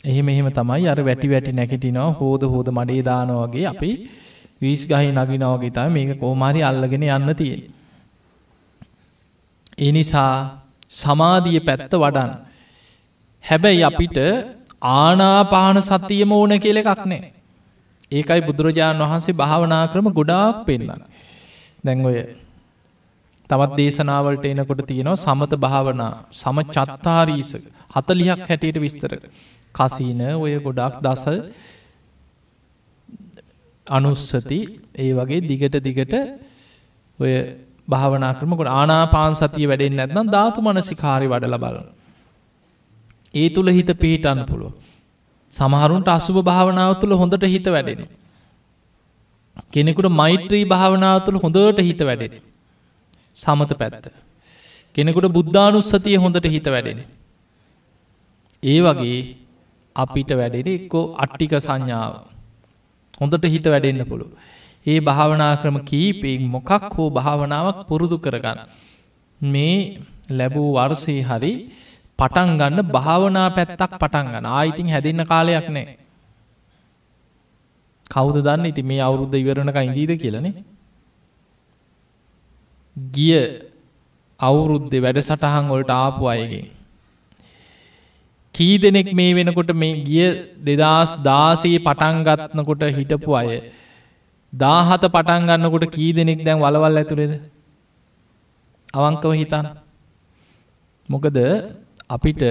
එහෙම එහෙම තමයි අර වැටි වැටි නැකටිනවා හෝද හෝද මඩේ දානවගේ අපි වීස් ගහහි නගිනවගේ තම මේක කෝමාරි අල්ලගෙන යන්න තියෙන. එනිසා සමාධිය පැත්ත වඩන්. හැබැයි අපිට ආනාපාන සතියම ඕන කියල එකක් නෑ. ඒකයි බුදුරජාණන් වහන්සේ භාවනා ක්‍රම ගොඩාක් පෙන්ලන්න. දැන් ඔය තවත් දේශනාවලට එනකොට තියෙනවා සමත භාවනා සම චත්තාරීස හතලියක් හැටියට විස්තර. කසීන ඔය ගොඩක් දස අනුස්සති ඒ වගේ දිගට දිගට ඔය භාවනා ක්‍රමකොට ආනාපාන් සතිය වැඩෙන් නැත්නම් ධාතු මනසිකාරි වඩල බල. ඒ තුළ හිත පිහිටන්න පුළුව. සමහරුන්ට අසුභ භාවනාව තුළ හොඳට හිත වැඩෙන. කෙනෙකුට මෛත්‍රී භාවනාව තුළ හොඳට හිත වැඩෙන. සමත පැත්ත. කෙනෙකුට බුද්ධානුස්සතිය හොඳට හිත වැඩෙන. ඒ වගේ අපිට වැඩෙන එක්කෝ අට්ටික සංඥාව. හොඳට හිත වැඩෙන්න්න පුළුව. ඒ භාවනා ක්‍රම කීපෙන් මොකක් හෝ භාවනාවක් පුරුදු කරගන්න. මේ ලැබූ වර්සය හරි පටන් ගන්න භාවනා පැත්තක් පටන් ගන්න ආයිතින් හැදන්න කාලයක් නෑ. කෞද දන්න ඉති මේ අවුරුද්ධ ඉවරණක ඉදීද කියලනේ. ගිය අවුරුද්දෙ වැඩ සටහන් වලට ආපු අයගෙන්. කී දෙනෙක් මේ වෙනකොට මේ ගිය දෙදස් දාසයේ පටන්ගත්නකොට හිටපු අය දාහත පටන් ගන්නකොට කී දෙනෙක් දැන් වලවල් ඇතුළෙද අවංකව හිතන්න මොකද අපිට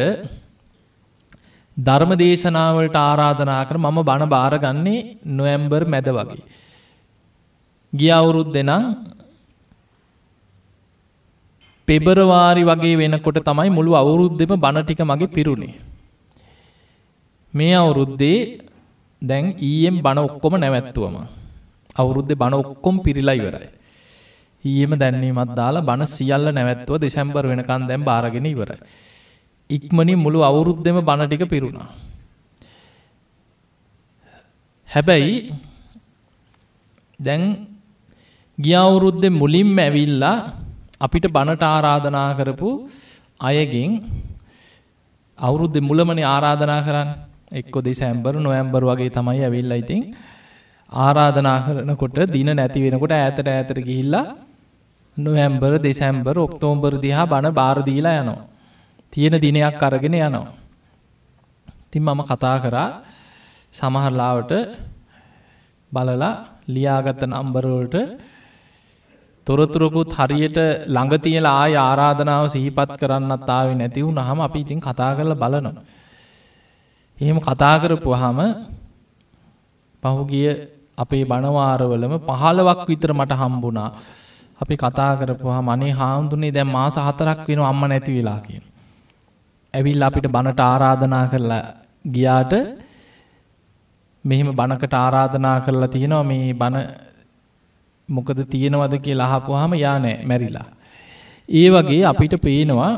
ධර්ම දේශනාවලට ආරාධනා කර මම බණ භාරගන්නේ නොවැම්බර් මැද වගේ. ගිය අවුරුත් දෙනම් පෙබරවාරි වගේ වෙනකොට තමයි මුළු අවුරුද්දෙම බණටික මගේ පිරුණේ. මේ අවුරුද්දේ දැන් ඊයම් බණ ඔක්කොම නැවැත්තුවම. අවුරුද්ධ බණ ඔක්කොම් පිරිලා ඉවරයි. ඊයම දැන්වීමත් දාලා බණ සියල්ල නැවැත්තුව දෙසැම්බර් වෙනකන් දැම් බාරගෙන ඉවරයි. ඉක්මනින් මුළු අවුරුද්ධෙම බණටික පිරුණා. හැබැයි දැන් ගියවුරුද්ධ මුලින්ම ඇවිල්ලා අපිට බණට ආරාධනා කරපු අයගෙන් අවුරුද්ධ මුලමනි ආරාධනා කරන්න එක්කො දෙසැම්බර් නොවැම්බර් වගේ තමයි ඇවිල්ලා ඉතින් ආරාධනා කරනකොට දින නැති වෙනකොට ඈතට ඈතට ගිහිල්ලා නොවැම්බර් දෙසැම්බර් ඔක්තෝම්බර් දිහා බණ බාරදීලා යනවා. තියෙන දිනයක් අරගෙන යනවා. තින් මම කතා කරා සමහරලාවට බලලා ලියාගත්ත නම්බරවලට තොරතුරකුත් හරියට ළඟ තියලා ආය ආරාධනාව සිහිපත් කරන්නත් ආවේ නැති වුණාම අපි ඉතින් කතා කරලා බලනවා. එහෙම කතා කරපුවාම පහුගිය අපේ බණවාරවලම පහළවක් විතර මට හම්බුණා. අපි කතා කරපුවාම අනේ හාමුදුරනේ දැන් මාස හතරක් වෙනවා අම්මා නැති වෙලා කියන. ඇවිල්ලා අපිට බණට ආරාධනා කරලා ගියාට මෙහෙම බණකට ආරාධනා කරලා තියෙනවා මේ බණ මොකද තියෙනවද කියලා අහපුවාම යා නෑ මැරිලා. ඒ වගේ අපිට පේනවා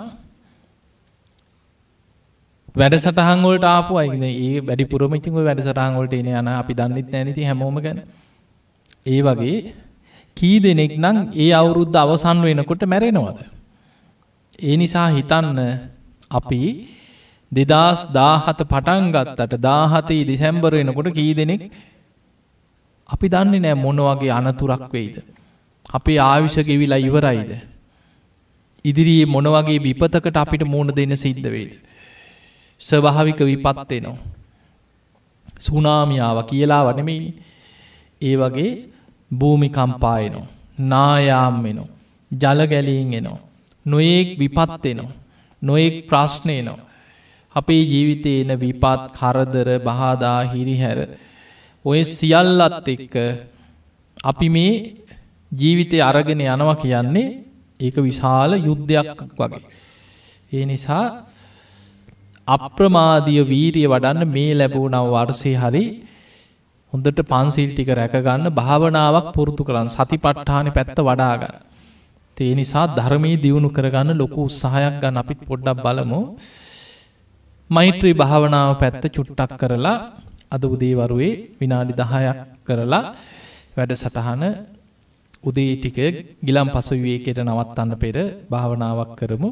වැඩසටහන් වලට ආපු අය ඒ වැඩිපුරම ඉතින් ওই වැඩසටහන් වලට එන යන අපි දන්නෙත් නැහැ ඉතින් හැමෝම ගැන. ඒ වගේ කී දෙනෙක් නම් ඒ අවුරුද්ද අවසන් වෙනකොට මැරෙනවද? ඒ නිසා හිතන්න අපි දෙදස් දාහත පටන් ගත්තට දාහතේ දෙසැම්බර වෙනකොට කී දෙනෙක් අපි දන්නේ නෑ මොන වගේ අනතුරක් වෙයිද. අපේ ආවිෂ ගෙවිලා ඉවරයිද. ඉදිරියේ මොන වගේ විපතකට අපිට මුණ දෙන්න සිද්ධ වේද. ස්වභාවික විපත්වෙනවා. සුනාමියාව කියලා වනෙමයි ඒ වගේ භූමිකම්පායනෝ. නායාම් වෙනවා. ජලගැලීන් එනවා. නොයෙක් විපත්වෙනවා. නොයෙක් ප්‍රශ්නයනවා. අපේ ජීවිතය එන විපත් කරදර බහාදා හිරිහැර ඔය සියල්ලත් එක්ක අපි මේ ජීවිතය අරගෙන යනවා කියන්නේ ඒක විශාල යුද්ධයක් වගේ. ඒ නිසා අප්‍රමාදිය වීරිය වඩන්න මේ ලැබූනව වර්සය හරි හොඳට පන්සිල් ටික රැකගන්න භාවනාවක් පුරුතු කරන්න සති පට්ඨාන පැත්ත වඩාගන්න. ඒ නිසා ධර්මී දියුණු කරගන්න ලොකු උත්සාහයක් ගන්න අපිත් පොඩ්ඩක් බලමු. මෛත්‍රී භාවනාව පැත්ත චුට්ටක් කරලා අද උදේවරුවේ විනාඩි දහයක් කරලා වැඩ සටහන උදේ ටික ගිලම් පසු විවේකයට නවත්තන්න පෙර භාවනාවක් කරමු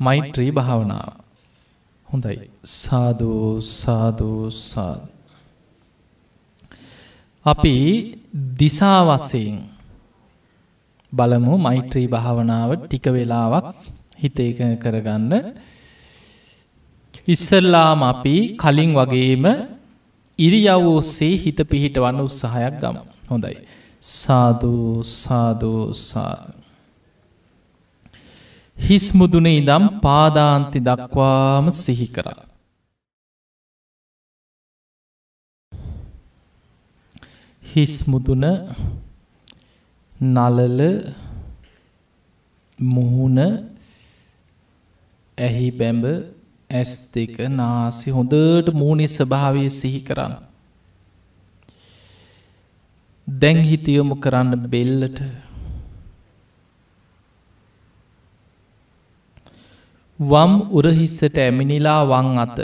මෛත්‍රී භාවනාව. හොඳයි. සාධූ සාධූ සාධ. අපි දිසා වසයෙන් බලමු මෛත්‍රී භාවනාව ටික වෙලාවක් හිත එක කරගන්න. ඉස්සල්ලාම අපි කලින් වගේම ඉරියව් ඔස්සේ හිත පිහිට වන්න උත්සාහයක් ගම. හොඳයි. සාධූ සාධූ සාධ හිස්මුදුන ඉදම් පාදාන්ති දක්වාම සිහි කරා. හිස්මුදුන නලල මුහුණ ඇහි බැඹ ඇස් දෙක නාසි හොඳට මූුණේ ස්භාවය සිහි කරන්න. දැන් හිතියොමු කරන්න බෙල්ලට වම් උරහිස්සට ඇමිනිලා වං අත.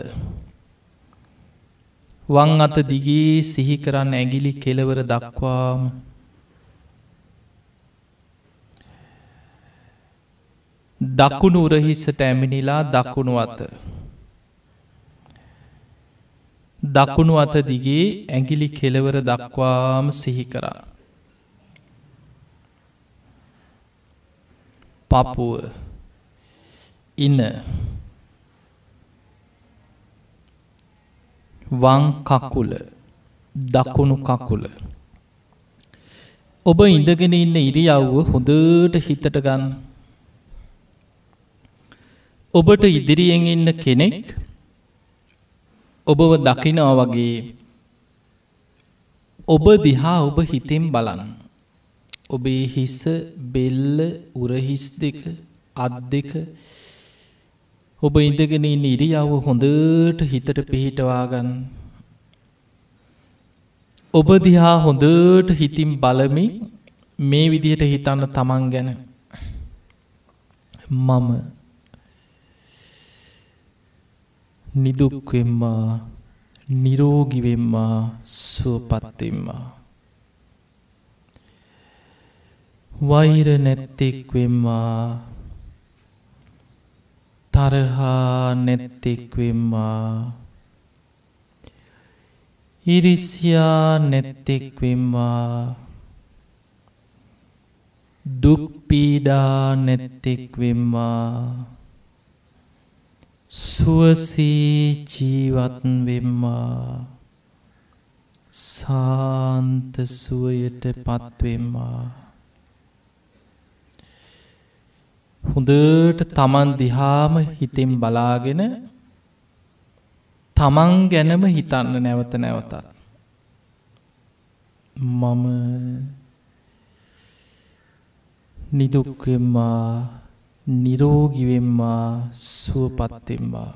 වං අත දිගේ සිහි කරන්න ඇගිලි කෙලවර දක්වාම. දකුණු උරහිස්සට ඇමිනිලා දකුණු අත. දකුණු අත දිගේ ඇගිලි කෙලවර දක්වාම සිහි කරා. පපුුව. ඉන වං කකුල දකුණු කකුල. ඔබ ඉඳගෙන ඉන්න ඉරියව්ව හොඳට හිතට ගන්න. ඔබට ඉදිරියෙන් ඉන්න කෙනෙක් ඔබව දකිනවා වගේ ඔබ දිහා ඔබ හිතෙන් බලන්න. ඔබේ හිස්ස බෙල්ල උරහිස් දෙක අත් දෙක ඔබ ඉඳගෙන ඉන්න ඉරියව්ව හොඳට හිතට පිහිටවාගන්න. ඔබ දිහා හොඳට හිතින් බලමි මේ විදිහට හිතන්න තමන් ගැන මම නිදුක්වෙම්මා නිරෝගිවෙම්මා සුවපත්වෙම්මා වෛර නැත්තෙක්වෙම්මා තරහා නැත්තෙක්වෙම්මා ඉරිසියා නැත්තෙක්වෙම්මා දුක්පීඩා නැත්තෙක්වෙම්මා සුවසී ජීවත්වෙම්මා සාන්ත සුවයට පත්වෙම්මා හොඳට තමන් දිහාම හිතෙන් බලාගෙන තමන් ගැනම හිතන්න නැවත නැවතත්. මම නිදුක්වෙම්මා නිරෝගිවෙම්මා සුවපත්තෙම්වා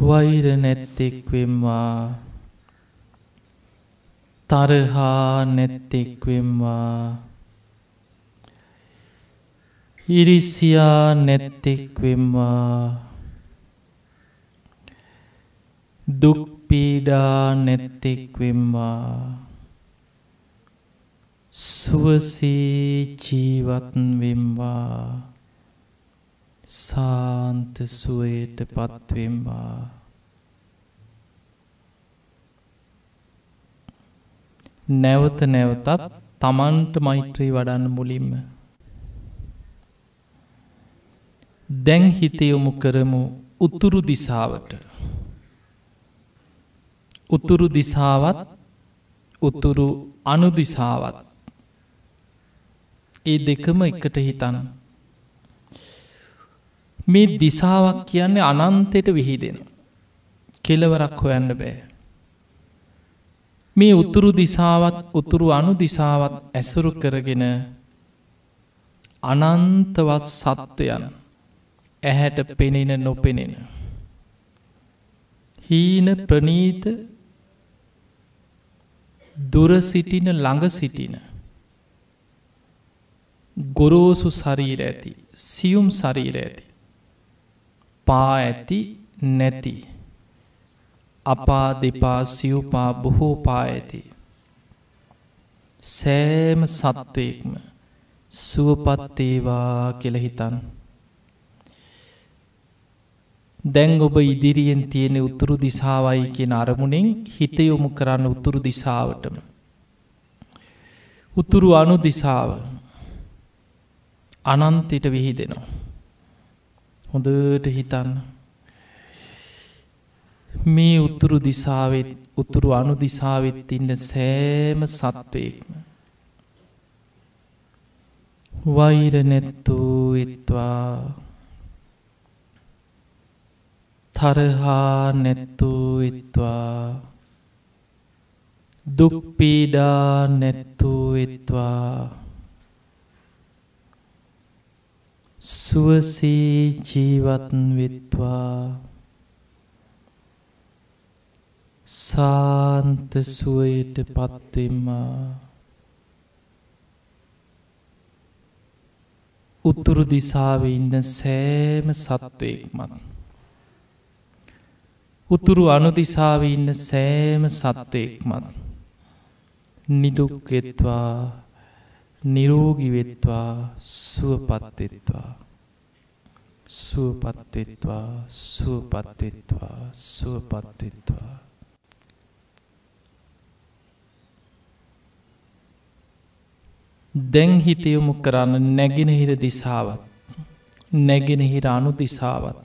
වෛර නැත්තෙක්වෙම්වා තරහා නැත්තෙක්වෙම්වා ඉරිසියා නැත්තෙක්වෙම්වා දුක්පීඩා නැත්තෙක්වෙම්වා සුවසේ ජීවත්වෙම්වා. සාන්ත සුවයට පත්වෙම්වා. නැවත නැවතත් තමන්ට මෛත්‍රී වඩන්න මුලින්ම දැන් හිතයොමු කරමු උතුරු දිසාවට උතුරු දිසාවත් උතුරු අනුදිසාවත් ඒ දෙකම එකට හිතන. මේ දිසාවක් කියන්නේ අනන්තයට විහිදෙන. කෙලවරක් හොයන්න බෑ. මේ උතුරු දිසාවත් උතුරු අනු දිසාවත් ඇසුරු කරගෙන අනන්තවත් සත්වයන් ඇහැට පෙනෙන නොපෙනෙන. හීන ප්‍රනීත දුර සිටින ළඟ සිටින ගොරෝසු ශරීර ඇති සියුම් ශරීර ඇති පා ඇති නැති අපා දෙපා සිව්පා බොහෝ පා ඇති සෑම සත්වයෙක්ම සුවපත්තේවා කෙළහිතන් දැන් ඔබ ඉදිරියෙන් තියෙන උතුරු දිසාවයි කියෙන අරමුණෙන් හිතයොමු කරන්න උතුරු දිසාවටම උතුරු අනු දිසාව අනන්තයට විහිදෙනවා. හොඳට හිතන්න. මේ උතුරු දිසාවෙත් උතුරු අනු දිසාවෙත් ඉන්න සෑම සත්වයෙක්ම. වෛර නැත්තූ එත්වා තරහා නැත්තූ එත්වා දුක්පීඩා නැත්තූ එත්වා සුවසේ ජීවත් වෙත්වා. සාන්ත සුවයට පත්වෙම්මා උත්තුරු දිසාව ඉන්න සෑම සත්වයෙක්මත්. උතුරු අනුදිසාව ඉන්න සෑම සත්වයෙක්මත්. නිදුක්ගෙත්වා නිරෝගිවෙත්වා සුවපත්වෙත්වා සුවපත්වෙත්වා සුවපත්වෙත්වා සුවපත්වෙත්වා දැන් හිතයොමු කරන්න නැගෙනහිර දිසාවත් නැගෙනහිර අනු දිසාවත්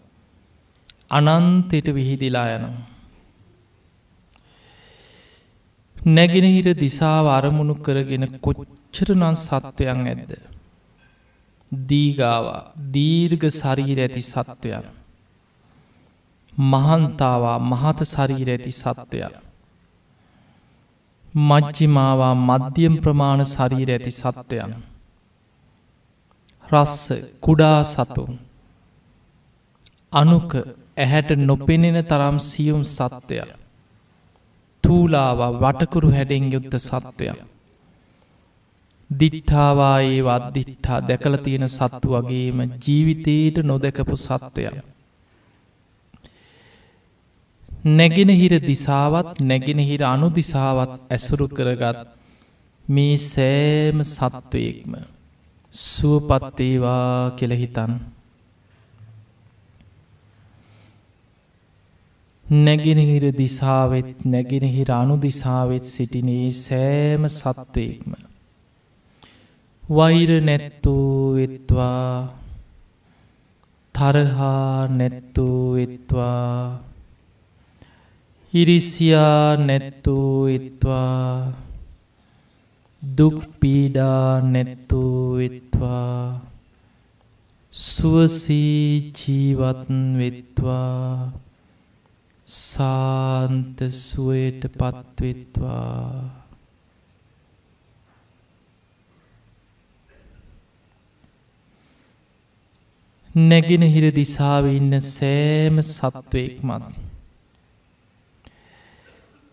අනන්තෙට විහිදිලා යනවා. නැගෙනහිර දිසාව අරමුණු කරගෙන කොච්චරනන් සත්වයන් ඇද්ද. දීගාවා දීර්ග සරීර ඇති සත්වයන්. මහන්තාවා මහත සරීර ඇති සත්වයන්. මජ්ජිමාවා මධ්‍යම් ප්‍රමාණ ශරීර ඇති සත්වයන්. රස්ස කුඩා සතුන්. අනුක ඇහැට නොපෙනෙන තරම් සියුම් සත්වය. තූලාව වටකුරු හැඩෙන් යුද්ධ සත්වය. දිට්ඨාවා ඒ වද්දිට්ඨා දැකල තියෙන සත්තු වගේම ජීවිතයට නොදැකපු සත්වයක්. නැගෙනහිර දිසාවත් නැගෙනහිර අනු දිසාවත් ඇසුරු කරගත් මේ සෑම සත්වයෙක්ම සුවපත්තේවා කෙළහිතන් නැගෙනහිර දිසාවෙත් නැගෙනහිර අනු දිසාවෙත් සිටිනේ සෑම සත්වයෙක්ම වෛර නැත්තූ වෙත්වා තරහා නැත්තූ වෙත්වා ඉරිසියා නැත්තූ ඉත්වා. දුක්පීඩා නැත්තූ විත්වා සුවසී ජීවත් වෙත්වා. සාන්ත සුවයට පත්වෙත්වා නැගෙන හිර දිසාව ඉන්න සෑම සත්වයෙක් මත්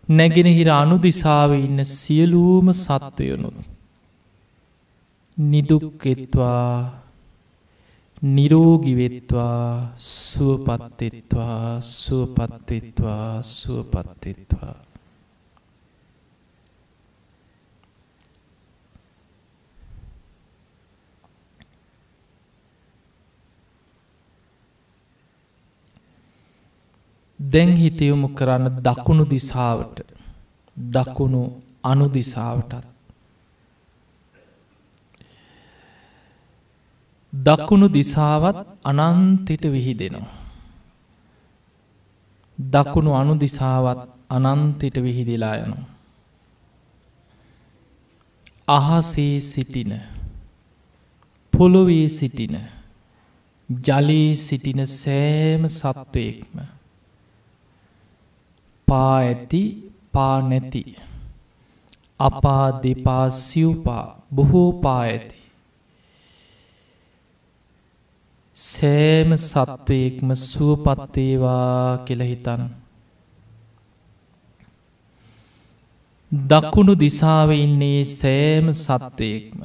නැගෙනහිර අනුදිසාව ඉන්න සියලූම සත්වයනුත්. නිදුක්කෙත්වා නිරෝගිවෙත්වා සුවපත්තෙත්වා සුවපත්තෙත්වා සුවපත්තෙත්වා. දැන් හිතයොමු කරන්න දකුණු දිසාවට දකුණු අනු දිසාවටත්. දකුණු දිසාවත් අනන්තෙට විහිදෙනවා. දකුණු අනු දිසාවත් අනන්තෙට විහිදිලා යනවා. අහසේ සිටින පොළොවේ සිටින ජලී සිටින සෑම සත්වයෙක්ම පා ඇති පා නැති අපා දෙපා සිව්පා බොහෝ පා ඇති සෑම සත්වයෙක්ම සුවපත්වේවා කෙළහිතන් දකුණු දිසාව ඉන්නේ සෑම සත්වයෙක්ම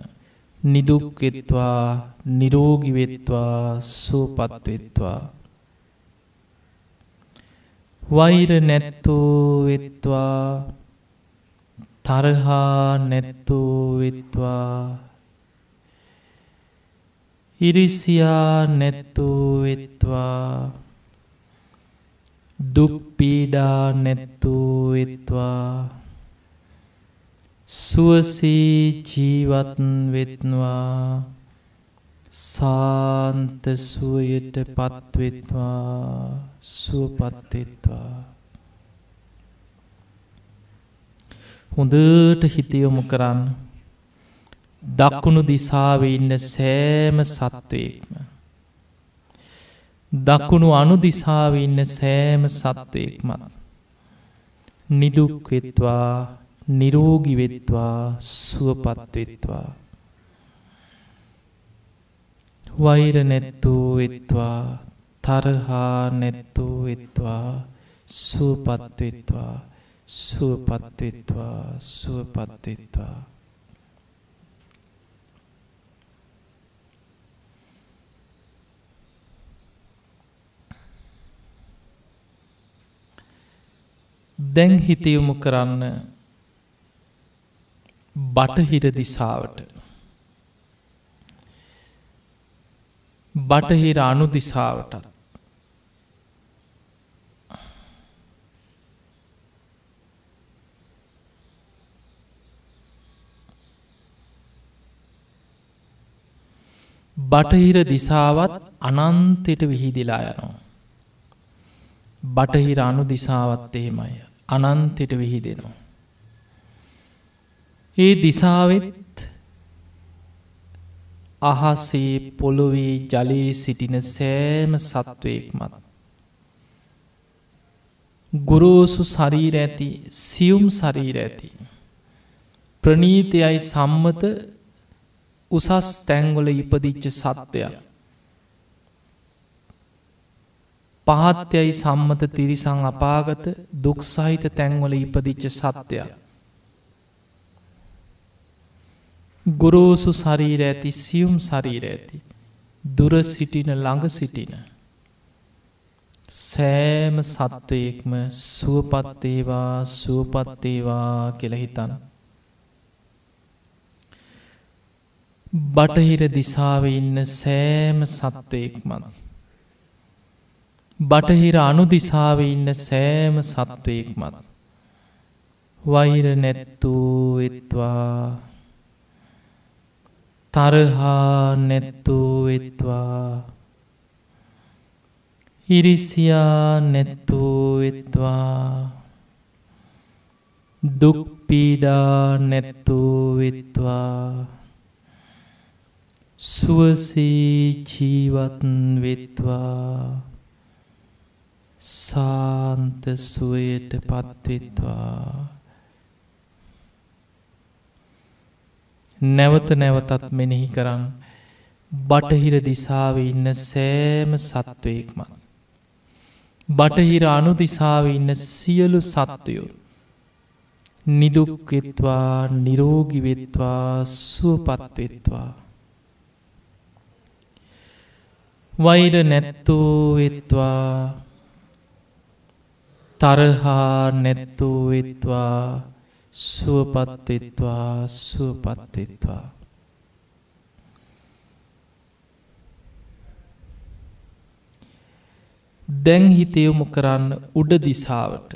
නිදුක්වෙත්වා නිරෝගිවෙත්වා සුවපත්වෙත්වා වෛර නැත්තූ වෙත්වා තරහා නැත්තූ වෙත්වා ඉරිසියා නැත්තූ වෙත්වා දුක්පීඩා නැත්තූ වෙත්වා සුවසී ජීවත් වෙත්වා. සාන්ත සුවයට පත්වෙත්වා සුවපත්වෙත්වා. හොඳට හිතයොමු කරන්න. දකුණු දිසාව ඉන්න සෑම සත්වයෙක්ම. දකුණු අනු දිසාව ඉන්න සෑම සත්වයෙක්මත්. නිදුක්වෙත්වා නිරෝගිවෙත්වා සුවපත්වෙත්වා. වෛර නැත්තූ වෙත්වා තරහා නැත්තූ වෙත්වා සුවපත්වෙත්වා සුවපත්වෙත්වා සුවපත්වෙත්වා දැන් හිතයොමු කරන්න බටහිර දිසාවට බටහිර අනු දිසාවටත් බටහිර දිසාවත් අනන්තෙට විහිදිලා යනවා. බටහිර අනු දිසාවත් එහෙමයි. අනන්තෙට විහිදෙනවා. ඒ දිසාවෙත් අහසේ පොළොවේ ජලයේ සිටින සෑම සත්වයෙක්මත්. ගුරෝසු ශරීර ඇති සියුම් ශරීර ඇති. ප්‍රනීතයයි සම්මත උසස් තැංගොල ඉපදිච්ච සත්වයක්. පහත්යයි සම්මත තිරිසං අපාගත දුක්සහිත තැන්වල ඉපදිච්ච සත්‍යයක්. ගුරෝසු ශරීර ඇති සියුම් ශරීර ඇති දුර සිටින ළඟ සිටින සෑම සත්වයෙක්ම සුවපත්තේවා සුවපත්තේවා කෙළහිතන් බටහිර දිසාව ඉන්න සෑම සත්වයෙක්මන් බටහිර අනුදිසාව ඉන්න සෑම සත්වයෙක්මත් වෛර නැත්තුූ එත්වා තරහා නැත්තුූ එත්වා ඉරිසියා නැත්තුූ එත්වා දුක්පීඩා නැත්තුූ වෙත්වා. සුවසී ජීවත් වෙත්වා. සාන්ත සුවයට පත්වෙත්වා. නැවත නැවතත් මෙනෙහි කරන්න බටහිර දිසාව ඉන්න සෑම සත්වයෙක්මත්. බටහිර අනු දිසාව ඉන්න සියලු සත්වයෝ නිදුක්වෙත්වා නිරෝගිවෙත්වා සුවපත්වෙත්වා. වෛර නැත්තෝ වෙත්වා තරහා නැත්තුවෙත්වා සුවපත්වෙත්වා සුවපත්වෙත්වා. දැන් හිතයොමු කරන්න උඩ දිසාවට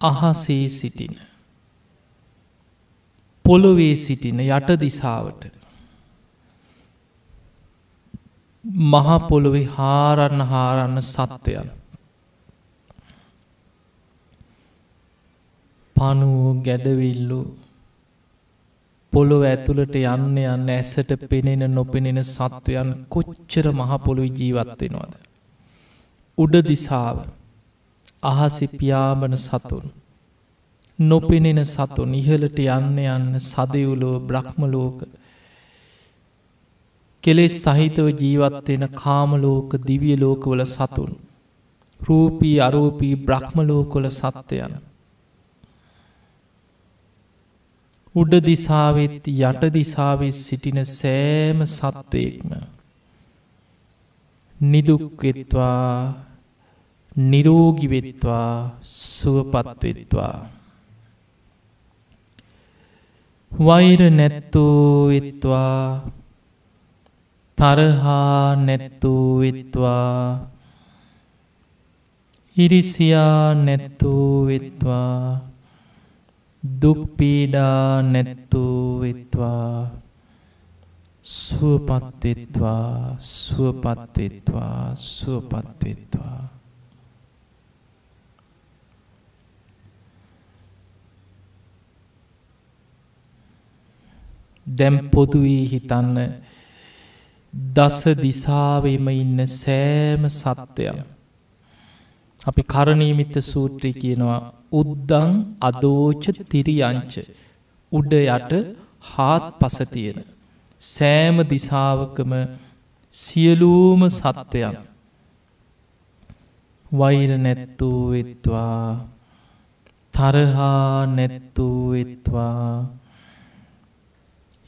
අහසේ සිටින. පොළොවේ සිටින යට දිසාවට මහපොළොවෙ හාරන්න හාරන්න සත්වයන්. පනුව ගැඩවිල්ලු පොළොව ඇතුළට යන්න යන්න ඇසට පෙනෙන නොපෙනෙන සත්වයන් කොච්චර මහපොළො ජීවත්වෙනවාද. උඩ දිසාව අහසි පියාඹන සතුන් නොපෙනෙන සතුන් ඉහලට යන්න යන්න සදයුලෝ බ්‍රහ්මලෝක කෙලෙස් සහිතව ජීවත්වෙන කාමලෝක දිවිය ලෝකවල සතුන් රූපී අරූපී බ්‍රහ්මලෝකොල සත්වයන් උඩ දිසාවෙත් යට දිසාවෙත් සිටින සෑම සත්වයෙක්ම නිදුක්වෙත්වා නිරෝගිවෙත්වා සුවපත්වෙත්වා වෛර නැත්තෝ වෙත්වා තරහා නැත්තෝ වෙත්වා ඉරිසියා නැත්තෝ වෙත්වා දුක්පීඩා නැත්තුූ වෙත්වා. සුවපත්වෙත්වා සුවපත්වෙත්වා සුවපත්වෙත්වා දැම් පොදුවී හිතන්න දස දිසාවෙම ඉන්න සෑම සත්වයම් අපි කරණීමිත සූත්‍රී කියනවා. උද්දං අදෝච තිරියංච. උඩ යට හාත් පසතියෙන. සෑම දිසාවකම සියලූම සත්වයන්. වෛර නැත්තුූ වෙත්වා. තරහා නැත්තුූ වෙත්වා.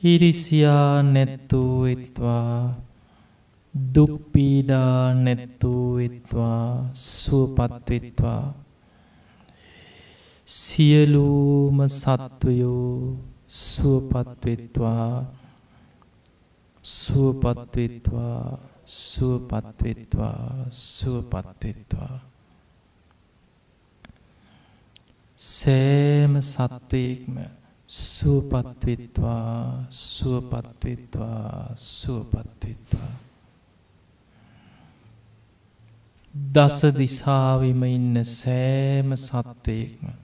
හිරිසියා නැත්තුූ වෙත්වා. දුක්පීඩා නැත්තුූ වෙත්වා. සුවපත්වෙත්වා සියලූම සත්වයෝ සුවපත්වෙත්වා සුවපත්වෙත්වා සුවපත්වෙත්වා සුවපත්වෙත්වා සෑම සත්වයෙක්ම සුවපත්විත්වා සුවපත්විත්වා සුවපත්විත්වා දස දිසාවිම ඉන්න සෑම සත්වයෙක්ම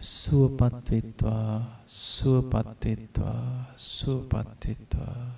සුවපත්විත්වා සුවපත්විත්වා සුවපත්විත්වා